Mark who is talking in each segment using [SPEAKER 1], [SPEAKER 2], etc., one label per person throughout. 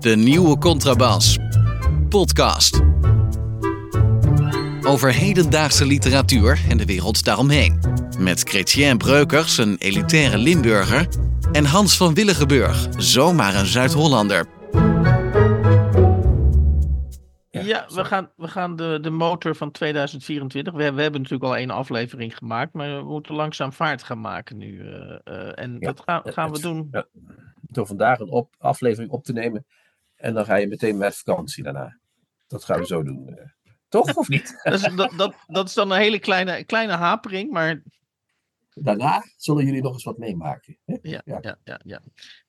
[SPEAKER 1] De nieuwe Contrabas. Podcast. Over hedendaagse literatuur en de wereld daaromheen. Met Chrétien Breukers, een elitaire Limburger. En Hans van Willigenburg, zomaar een Zuid-Hollander.
[SPEAKER 2] Ja, we gaan, we gaan de, de motor van 2024. We, we hebben natuurlijk al één aflevering gemaakt, maar we moeten langzaam vaart gaan maken nu. eh, eh, en
[SPEAKER 3] Ja,
[SPEAKER 2] dat gaan,
[SPEAKER 3] het-
[SPEAKER 2] gaan we doen.
[SPEAKER 3] ja. Door vandaag een op, aflevering op te nemen. En dan ga je meteen met vakantie daarna. Dat gaan we zo doen. eh. Toch of niet?
[SPEAKER 2] Dat is, dat, dat, dat is dan een hele kleine, kleine hapering, maar
[SPEAKER 3] Daarna zullen jullie nog eens wat meemaken. hè?
[SPEAKER 2] ja,
[SPEAKER 3] Ja.
[SPEAKER 2] ja, ja. ja,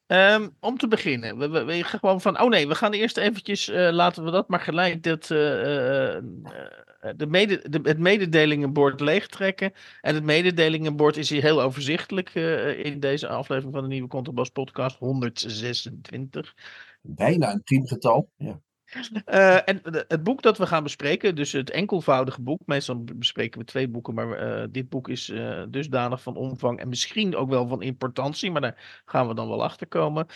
[SPEAKER 2] Ehm, om te beginnen, we, we, gaan gewoon van. Oh nee, we gaan eerst eventjes. eh, laten we dat maar gelijk. Dat, eh, eh, de mede, de, het mededelingenbord leegtrekken. En het mededelingenbord is hier heel overzichtelijk. in deze aflevering van de nieuwe Contrabas Podcast 126.
[SPEAKER 3] Bijna een priemgetal. Ja.
[SPEAKER 2] Eh, en het boek dat we gaan bespreken, dus het enkelvoudige boek. Meestal bespreken we twee boeken, maar eh, dit boek is eh, dusdanig van omvang en misschien ook wel van importantie, maar daar gaan we dan wel achter komen.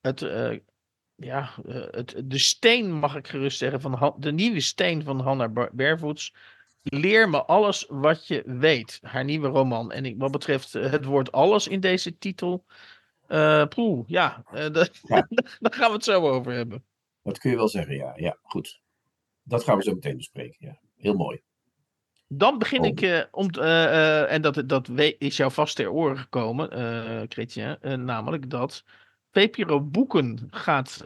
[SPEAKER 2] Het, ja, het, de steen, mag ik gerust zeggen, van Han- de nieuwe steen van Hannah Barefoot. Leer me alles wat je weet. Haar nieuwe roman. En ik, wat betreft het woord alles in deze titel. eh poeh, ja,
[SPEAKER 3] Ja.
[SPEAKER 2] daar gaan we het zo over hebben.
[SPEAKER 3] Dat kun je wel zeggen, ja. Ja, goed. Dat gaan we zo meteen bespreken. Ja. Heel mooi.
[SPEAKER 2] Dan begin
[SPEAKER 3] Oh.
[SPEAKER 2] ik eh, om, eh, eh, en dat, dat is jou vast ter oren gekomen, Chrétien, eh, namelijk dat VPRO Boeken gaat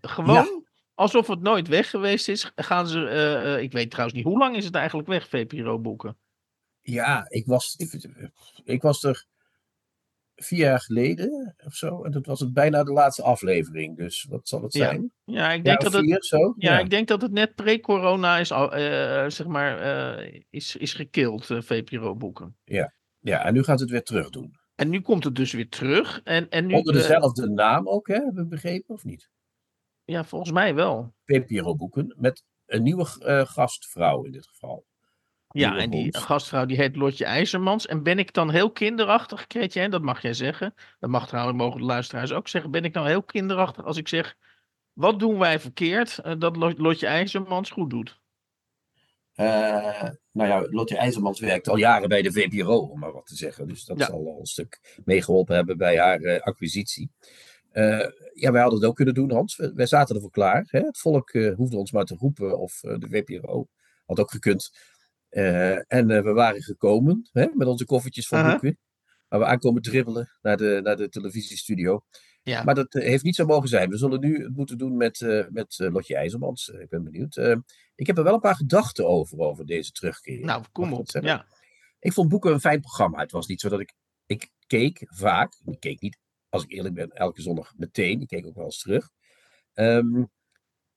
[SPEAKER 2] gewoon, alsof het nooit weg geweest is, gaan ze, ik weet trouwens niet, hoe lang is het eigenlijk weg, VPRO Boeken?
[SPEAKER 3] Ja, ik was, ik was er vier jaar geleden of zo. En dat was het bijna de laatste aflevering. Dus wat zal het
[SPEAKER 2] Ja,
[SPEAKER 3] zijn?
[SPEAKER 2] Ja, ik
[SPEAKER 3] Ja,
[SPEAKER 2] denk, dat het,
[SPEAKER 3] zo?
[SPEAKER 2] ja, ik denk dat het net pre-corona is, eh, zeg maar, eh, is, is gekild, eh, VPRO Boeken.
[SPEAKER 3] Ja, en nu gaat het weer terug doen.
[SPEAKER 2] En nu komt het dus weer terug. En, en nu,
[SPEAKER 3] Onder dezelfde naam ook, hè? Hebben we begrepen of niet?
[SPEAKER 2] ja, volgens mij wel.
[SPEAKER 3] VPRO boeken met een nieuwe gastvrouw in dit geval.
[SPEAKER 2] Ja, en die gastvrouw die heet Lotje IJzermans. En ben ik dan heel kinderachtig, Kretje? Dat mag jij zeggen. Dat mag trouwens, mogen de luisteraars ook zeggen. Ben ik nou heel kinderachtig als ik zeg... Wat doen wij verkeerd eh, dat Lo- Lotje IJzermans goed doet?
[SPEAKER 3] Eh, nou ja, Lotje IJzermans werkt al jaren bij de VPRO, om maar wat te zeggen. Dus dat
[SPEAKER 2] Ja.
[SPEAKER 3] zal al een stuk meegeholpen hebben bij haar eh, acquisitie. Ja, wij hadden het ook kunnen doen, Hans. Wij, wij zaten ervoor klaar. Hè? Het volk hoefde ons maar te roepen of de VPRO had ook gekund. Eh, en eh, we waren gekomen hè, met onze koffertjes van boeken. Waar we aankomen dribbelen naar de, naar de televisiestudio.
[SPEAKER 2] Ja.
[SPEAKER 3] Maar dat eh, heeft niet zo mogen zijn. We zullen nu het moeten doen met, met Lotje IJzermans. Ik ben benieuwd. Ik heb er wel een paar gedachten over, over deze terugkeer.
[SPEAKER 2] nou, kom op. Ja.
[SPEAKER 3] Ik vond boeken een fijn programma. Het was niet zo dat ik... Ik keek vaak. Ik keek niet, als ik eerlijk ben, elke zondag meteen. Ik keek ook wel eens terug. Ehm,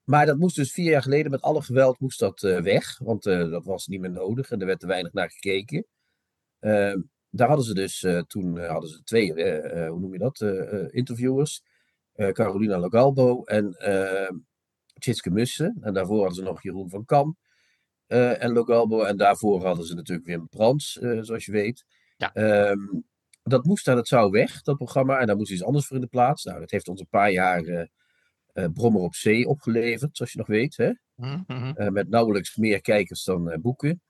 [SPEAKER 3] maar dat moest dus vier jaar geleden met alle geweld moest dat eh, weg. Want eh, dat was niet meer nodig en er werd te weinig naar gekeken. Ehm, daar hadden ze dus, eh, toen hadden ze twee, hoe noem je dat, interviewers. Carolina Logalbo en eh Tjitske Mussen. En daarvoor hadden ze nog Jeroen van Kam en Logalbo. En daarvoor hadden ze natuurlijk Wim Brands, eh, zoals je weet.
[SPEAKER 2] Ja.
[SPEAKER 3] Ehm, dat moest daar, dat zou weg, dat programma. En daar moest iets anders voor in de plaats. Nou, dat heeft ons een paar jaar Brommer op Zee opgeleverd, zoals je nog weet. Hè?
[SPEAKER 2] Hm, hm.
[SPEAKER 3] Eh, met nauwelijks meer kijkers dan eh, boeken.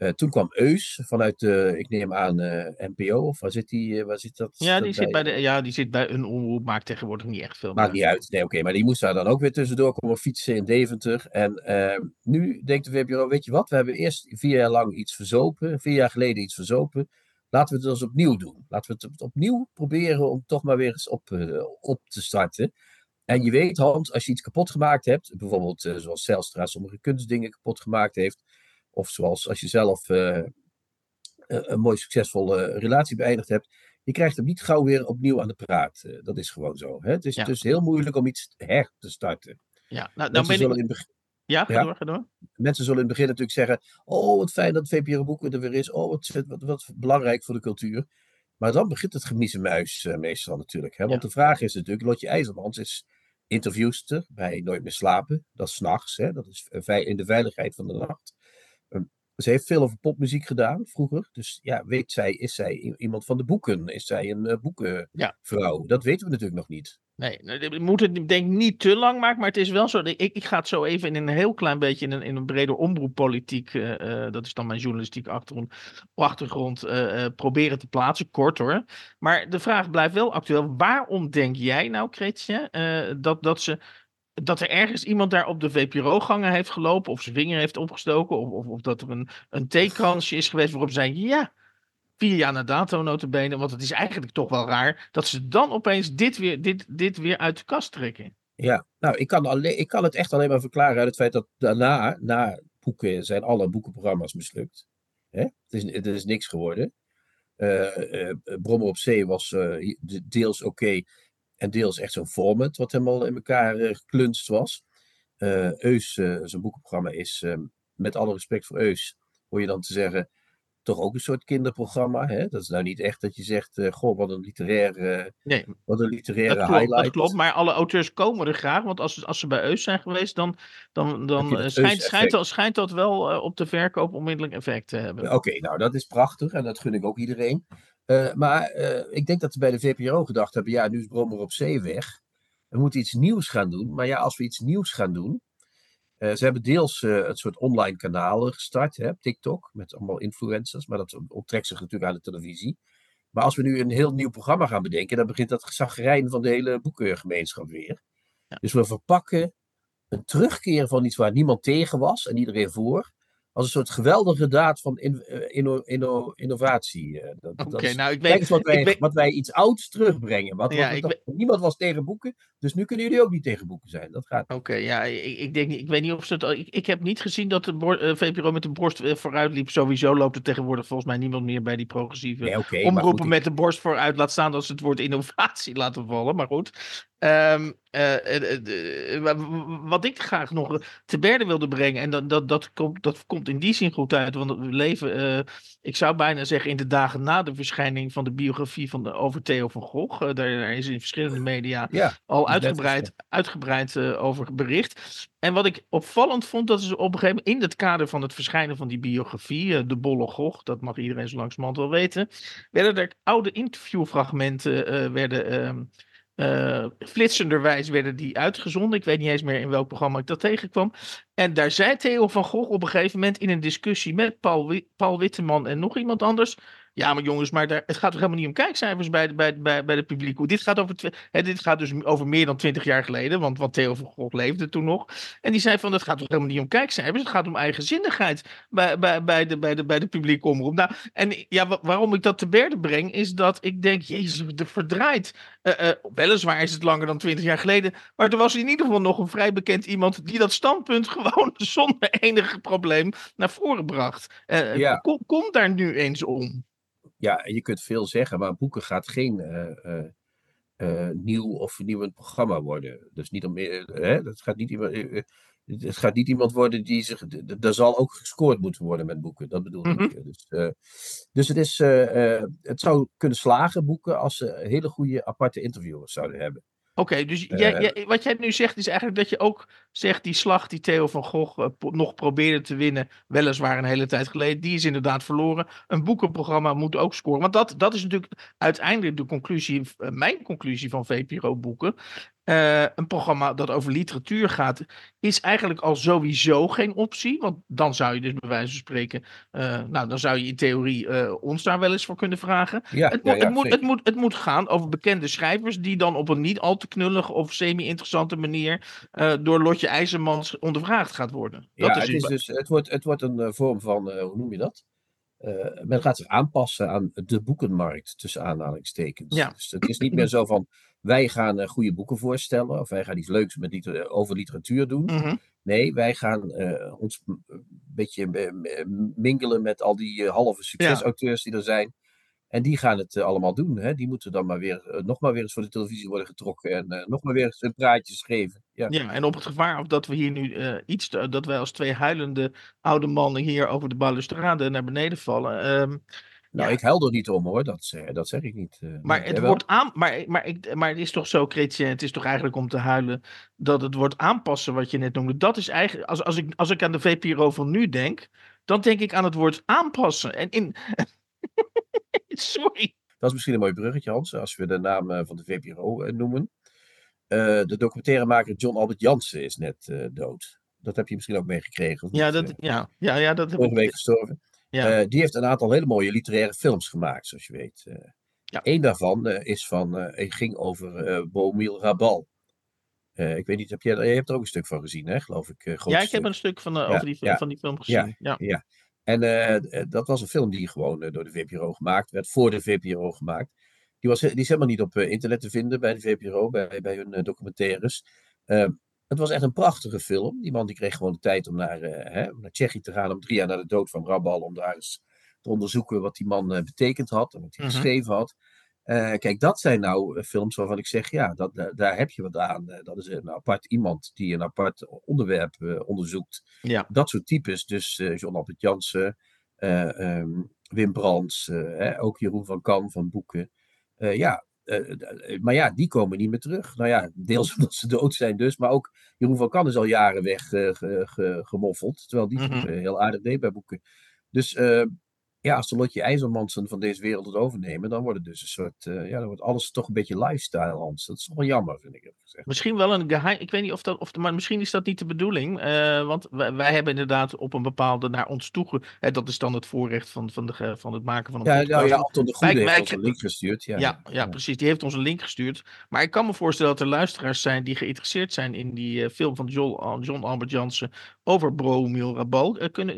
[SPEAKER 3] Eh, toen kwam Eus vanuit, de, ik neem aan, eh, NPO. Of waar zit, die, eh, waar zit dat?
[SPEAKER 2] Ja,
[SPEAKER 3] dat
[SPEAKER 2] die zit bij de, ja, die zit bij een omroep. Maakt tegenwoordig niet echt veel
[SPEAKER 3] Maakt niet uit. Nee, oké. Maar die moest daar dan ook weer tussendoor komen fietsen in Deventer. En eh, nu denkt de VPRO, weet je wat? We hebben eerst vier jaar lang iets verzopen. Vier jaar geleden iets verzopen. Laten we het dus opnieuw doen. Laten we het opnieuw proberen om toch maar weer eens op, eh, op te starten. En je weet, Hans, als je iets kapot gemaakt hebt, bijvoorbeeld eh, zoals Zijlstra sommige kunstdingen kapot gemaakt heeft, of zoals als je zelf eh, eh, een mooi succesvolle relatie beëindigd hebt, je krijgt hem niet gauw weer opnieuw aan de praat. Dat is gewoon zo. Hè? Het is
[SPEAKER 2] Ja.
[SPEAKER 3] dus heel moeilijk om iets her te starten.
[SPEAKER 2] Ja, nou,
[SPEAKER 3] Mensen,
[SPEAKER 2] ben
[SPEAKER 3] zullen
[SPEAKER 2] ik...
[SPEAKER 3] in het begin,
[SPEAKER 2] Ja, ga door, ga door.
[SPEAKER 3] mensen zullen in het begin natuurlijk zeggen: Oh, wat fijn dat VPRO Boeken er weer is. Oh, wat, wat, wat belangrijk voor de cultuur. Maar dan begint het gemiezenmuis eh, meestal natuurlijk. Hè? Want
[SPEAKER 2] Ja.
[SPEAKER 3] de vraag is natuurlijk: Lotje IJzermans is interviewster bij Nooit meer slapen. Dat is s'nachts. Dat is eh, in de veiligheid van de nacht. Ehm, Ze heeft veel over popmuziek gedaan vroeger. Dus ja, weet zij, is zij iemand van de boeken? Is zij een uh, boekenvrouw? Dat weten we natuurlijk nog niet.
[SPEAKER 2] Nee, we moeten het denk ik niet te lang maken, maar het is wel zo. Ik, ik ga het zo even in een heel klein beetje in een, in een breder omroeppolitiek, uh, dat is dan mijn journalistieke achtergrond, achtergrond uh, proberen te plaatsen. Kort hoor. Maar de vraag blijft wel actueel. Waarom denk jij nou, Kretje, dat, dat, ze, dat er ergens iemand daar op de VPRO-gangen heeft gelopen, of zijn vinger heeft opgestoken, of, of, of dat er een, een theekransje is geweest waarop zei: ja vier jaar na dato notabene. Want het is eigenlijk toch wel raar dat ze dan opeens dit weer, dit, dit weer uit de kast trekken.
[SPEAKER 3] Ja, nou, ik kan, alleen, ik kan het echt alleen maar verklaren uit het feit dat daarna, na boeken, zijn alle boekenprogramma's mislukt. Hè? Het, is, het is niks geworden. Uh, uh, Brommer op Zee was uh, deels oké en deels echt zo'n format wat helemaal in elkaar geklunst was. Eus, zijn boekenprogramma is, met alle respect voor Eus, hoor je dan te zeggen, toch ook een soort kinderprogramma. Hè? Dat is nou niet echt dat je zegt, uh, goh, wat een literaire, nee, wat een literaire
[SPEAKER 2] dat klopt,
[SPEAKER 3] highlight.
[SPEAKER 2] Dat klopt, maar alle auteurs komen er graag. Want als, als ze bij Eus zijn geweest, dan, dan, dan uh, schijnt, schijnt, dat, schijnt dat wel uh, op de verkoop onmiddellijk effect te hebben.
[SPEAKER 3] Oké, okay, nou dat is prachtig en dat gun ik ook iedereen. Maar ik denk dat ze bij de VPRO gedacht hebben, ja, nu is Brommer op zee weg. We moeten iets nieuws gaan doen. Maar ja, als we iets nieuws gaan doen, uh, ze hebben deels het soort online kanalen gestart, hè, TikTok, met allemaal influencers, maar dat onttrekt zich natuurlijk aan de televisie. Maar als we nu een heel nieuw programma gaan bedenken, dan begint dat zagrijn van de hele boekengemeenschap weer. Ja. Dus we verpakken een terugkeer van iets waar niemand tegen was en iedereen voor, als een soort geweldige daad van in, inno, innovatie. Uh,
[SPEAKER 2] Oké, nou ik weet...
[SPEAKER 3] Wat wij,
[SPEAKER 2] weet...
[SPEAKER 3] wat wij iets ouds terugbrengen. Wat, ja, wat, weet... Niemand was tegen boeken, dus nu kunnen jullie ook niet tegen boeken zijn. Dat gaat
[SPEAKER 2] Oké, okay, ja, ik, ik, denk ik weet niet of ze het... Ik, ik heb niet gezien dat de uh, VPRO met de borst vooruit liep. Sowieso loopt er tegenwoordig volgens mij niemand meer bij die progressieve nee, okay, omroepen met de borst vooruit. Laat staan dat ze het woord innovatie laten vallen, maar goed. Um, uh, uh, wat ik graag nog te berde wilde brengen, en dat, dat, dat, komt, dat komt in die zin goed uit, want we leven, ik zou bijna zeggen, in de dagen na de verschijning van de biografie van de, over Theo van Gogh. Daar, daar, is in verschillende media ja, al uitgebreid, uitgebreid over bericht. En wat ik opvallend vond, dat is op een gegeven moment in het kader van het verschijnen van die biografie, De Bolle Gogh, dat mag iedereen zo langzamerhand wel weten, werden er oude interviewfragmenten werden ehm, uh, flitsenderwijs werden die uitgezonden. Ik weet niet eens meer in welk programma ik dat tegenkwam. En daar zei Theo van Gogh op een gegeven moment in een discussie met Paul, Paul Witteman en nog iemand anders. Ja, maar jongens, maar daar, het gaat toch helemaal niet om kijkcijfers bij, bij, bij, bij de publiek. Dit gaat, over hè, dit gaat dus over meer dan twintig jaar geleden, want, want Theo van Gogh leefde toen nog. En die zei van, het gaat toch helemaal niet om kijkcijfers, het gaat om eigenzinnigheid bij, bij, bij, de, bij, de, bij de publieke omroep. Nou, en ja, waarom ik dat te berde breng, is dat ik denk, jezus, de verdraait. Uh, uh, weliswaar is het langer dan twintig jaar geleden, maar er was in ieder geval nog een vrij bekend iemand die dat standpunt gewoon zonder enige probleem naar voren bracht. Uh, ja. kom, kom daar nu eens om
[SPEAKER 3] ja, je kunt veel zeggen, maar boeken gaat geen uh, uh, nieuw of vernieuwend programma worden. Dus niet om, hè, dat gaat niet iemand, het gaat niet iemand worden die zich. Er zal ook gescoord moeten worden met boeken, dat bedoel mm -hmm. ik. Dus, dus het, is, het zou kunnen slagen, boeken, als ze hele goede aparte interviewers zouden hebben.
[SPEAKER 2] Oké, dus jij, eh. jij, wat jij nu zegt is eigenlijk dat je ook zegt die slag die Theo van Gogh uh, nog probeerde te winnen, weliswaar een hele tijd geleden, die is inderdaad verloren. Een boekenprogramma moet ook scoren. Want dat, dat is natuurlijk uiteindelijk de conclusie, uh, mijn conclusie van VPRO boeken. Uh, een programma dat over literatuur gaat, is eigenlijk al sowieso geen optie. Want dan zou je dus bij wijze van spreken, uh, nou dan zou je in theorie uh, ons daar wel eens voor kunnen vragen. Ja, het, ja, ja, het, moet, het, moet, het moet gaan over bekende schrijvers die dan op een niet al te knullige of semi-interessante manier door Lotje IJzermans ondervraagd gaat worden.
[SPEAKER 3] Dat ja, is het, is dus, het, wordt, het wordt een vorm van, hoe noem je dat? Men gaat zich aanpassen aan de boekenmarkt, tussen aanhalingstekens. Ja. Dus het is niet meer zo van, wij gaan uh, goede boeken voorstellen, of wij gaan iets leuks met liter over literatuur doen. Mm -hmm. Nee, wij gaan uh, ons een beetje mingelen met al die halve succesauteurs ja. die er zijn. En die gaan het allemaal doen. Hè? Die moeten dan maar weer, nog maar weer eens voor de televisie worden getrokken en nog maar weer eens een praatje schrijven.
[SPEAKER 2] Ja. ja, en op het gevaar of dat we hier nu iets, dat wij als twee huilende oude mannen hier over de balustrade naar beneden vallen. Um,
[SPEAKER 3] nou, ja. ik huil er niet om hoor, dat, dat zeg ik niet. Uh,
[SPEAKER 2] maar, het wordt aan, maar, maar, ik, maar het is toch zo, Chrétien, het is toch eigenlijk om te huilen dat het wordt aanpassen wat je net noemde. Dat is eigenlijk, als, als, ik, als ik aan de VPRO van nu denk, dan denk ik aan het woord aanpassen. En in. Sorry.
[SPEAKER 3] Dat is misschien een mooi bruggetje, Hans, als we de naam eh, van de VPRO eh, noemen. Uh, de documentairemaker John Albert Jansen is net uh, dood. Dat heb je misschien ook meegekregen.
[SPEAKER 2] Ja, dat, ja, ja, ja, dat heb
[SPEAKER 3] Vorige week gestorven. Ja. Uh, die heeft een aantal hele mooie literaire films gemaakt, zoals je weet. ja. Eén daarvan is van, ging over Bomiel Rabal. ik weet niet, heb jij, je hebt er ook een stuk van gezien, hè, geloof ik?
[SPEAKER 2] ja, ik heb een stuk van, over die, van die film gezien.
[SPEAKER 3] Ja, ja. En dat was een film die gewoon door de VPRO gemaakt werd, voor de VPRO gemaakt. Die, was, die is helemaal niet op internet te vinden bij de VPRO, bij, bij hun documentaires. Uh, het was echt een prachtige film. Die man die kreeg gewoon de tijd om naar, hè, naar Tsjechië te gaan, om drie jaar na de dood van Rabal, om daar eens te onderzoeken wat die man betekend had en wat hij -huh. geschreven had. Kijk, dat zijn nou films waarvan ik zeg, ja, dat, daar, daar heb je wat aan. dat is een apart iemand die een apart onderwerp onderzoekt.
[SPEAKER 2] Ja.
[SPEAKER 3] Dat soort types, dus John Albert Jansen, um, Wim Brands, hè, ook Jeroen van Kan van Boeken. Uh, ja, uh, maar ja, die komen niet meer terug. Nou ja, deels omdat ze dood zijn dus, maar ook Jeroen van Kan is al jaren weg uh, ge, ge, gemoffeld, terwijl die mm -hmm. heel aardig deed bij boeken. Dus ja, als de Lotje IJzermansen van deze wereld het overnemen, dan wordt het dus een soort, ja, dan wordt alles toch een beetje lifestyle, Hans. Dat is toch wel jammer, vind ik. Gezegd.
[SPEAKER 2] Misschien wel een geheim, ik weet niet of dat, of, maar misschien is dat niet de bedoeling, uh, want wij, wij, hebben inderdaad op een bepaalde, naar ons toe, hè, dat is dan het voorrecht van, van, de, van het maken van een
[SPEAKER 3] ja,
[SPEAKER 2] podcast.
[SPEAKER 3] Nou, ja, Anton de Goede wij, heeft wij, ons een link gestuurd. Ja.
[SPEAKER 2] Ja, ja, ja, precies, die heeft ons een link gestuurd. Maar ik kan me voorstellen dat er luisteraars zijn die geïnteresseerd zijn in die uh, film van John, John Albert Jansen over Bromil Rabal. Kunnen,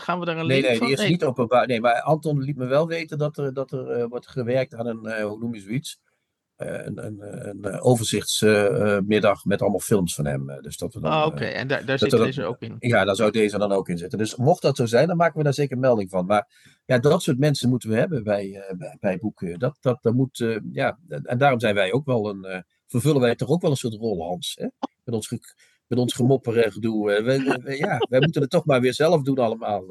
[SPEAKER 2] gaan we daar een
[SPEAKER 3] nee,
[SPEAKER 2] link
[SPEAKER 3] nee,
[SPEAKER 2] van?
[SPEAKER 3] Die is nee, niet openbaar. Nee, maar Anton liet me wel weten dat er, dat er wordt gewerkt aan een, hoe noem je zoiets? een, een, een overzichtsmiddag met allemaal films van hem. Dus dat we dan,
[SPEAKER 2] ah, oké. Okay. En daar, daar zit deze
[SPEAKER 3] dan,
[SPEAKER 2] ook in?
[SPEAKER 3] Ja, daar zou deze dan ook in zitten. Dus mocht dat zo zijn, dan maken we daar zeker melding van. Maar ja, dat soort mensen moeten we hebben bij, bij, bij, boeken. Dat, dat, dat moet, ja, en daarom zijn wij ook wel een, vervullen wij toch ook wel een soort rol, Hans. Hè? Met ons, met ons gemopper en gedoe. We, we, ja, wij moeten het toch maar weer zelf doen allemaal.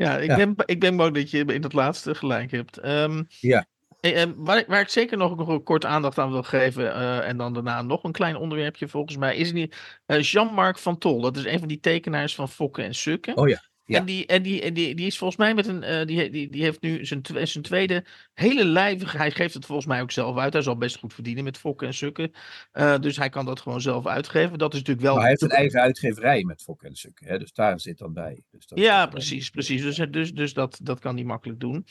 [SPEAKER 2] Ja, ik, ja. Ben, ik ben bang dat je in het laatste gelijk hebt. Um,
[SPEAKER 3] ja.
[SPEAKER 2] En waar, waar, ik zeker nog, nog een kort aandacht aan wil geven, uh, en dan daarna nog een klein onderwerpje volgens mij, is die uh, Jean-Marc van Tol. Dat is een van die tekenaars van Fokken en Sukken.
[SPEAKER 3] Oh ja. Ja.
[SPEAKER 2] En, die, en, die, en die, die is volgens mij met een. Uh, die, die, die heeft nu zijn, zijn tweede hele lijvige. Hij geeft het volgens mij ook zelf uit. Hij zal best goed verdienen met fokken en sukken. Uh, dus hij kan dat gewoon zelf uitgeven. Dat is natuurlijk wel.
[SPEAKER 3] Maar hij heeft een eigen uitgeverij met fokken en sukken. Hè? Dus daar zit dan bij. Dus dat
[SPEAKER 2] ja, precies. precies. Dus, dus, dus dat, dat kan hij makkelijk doen.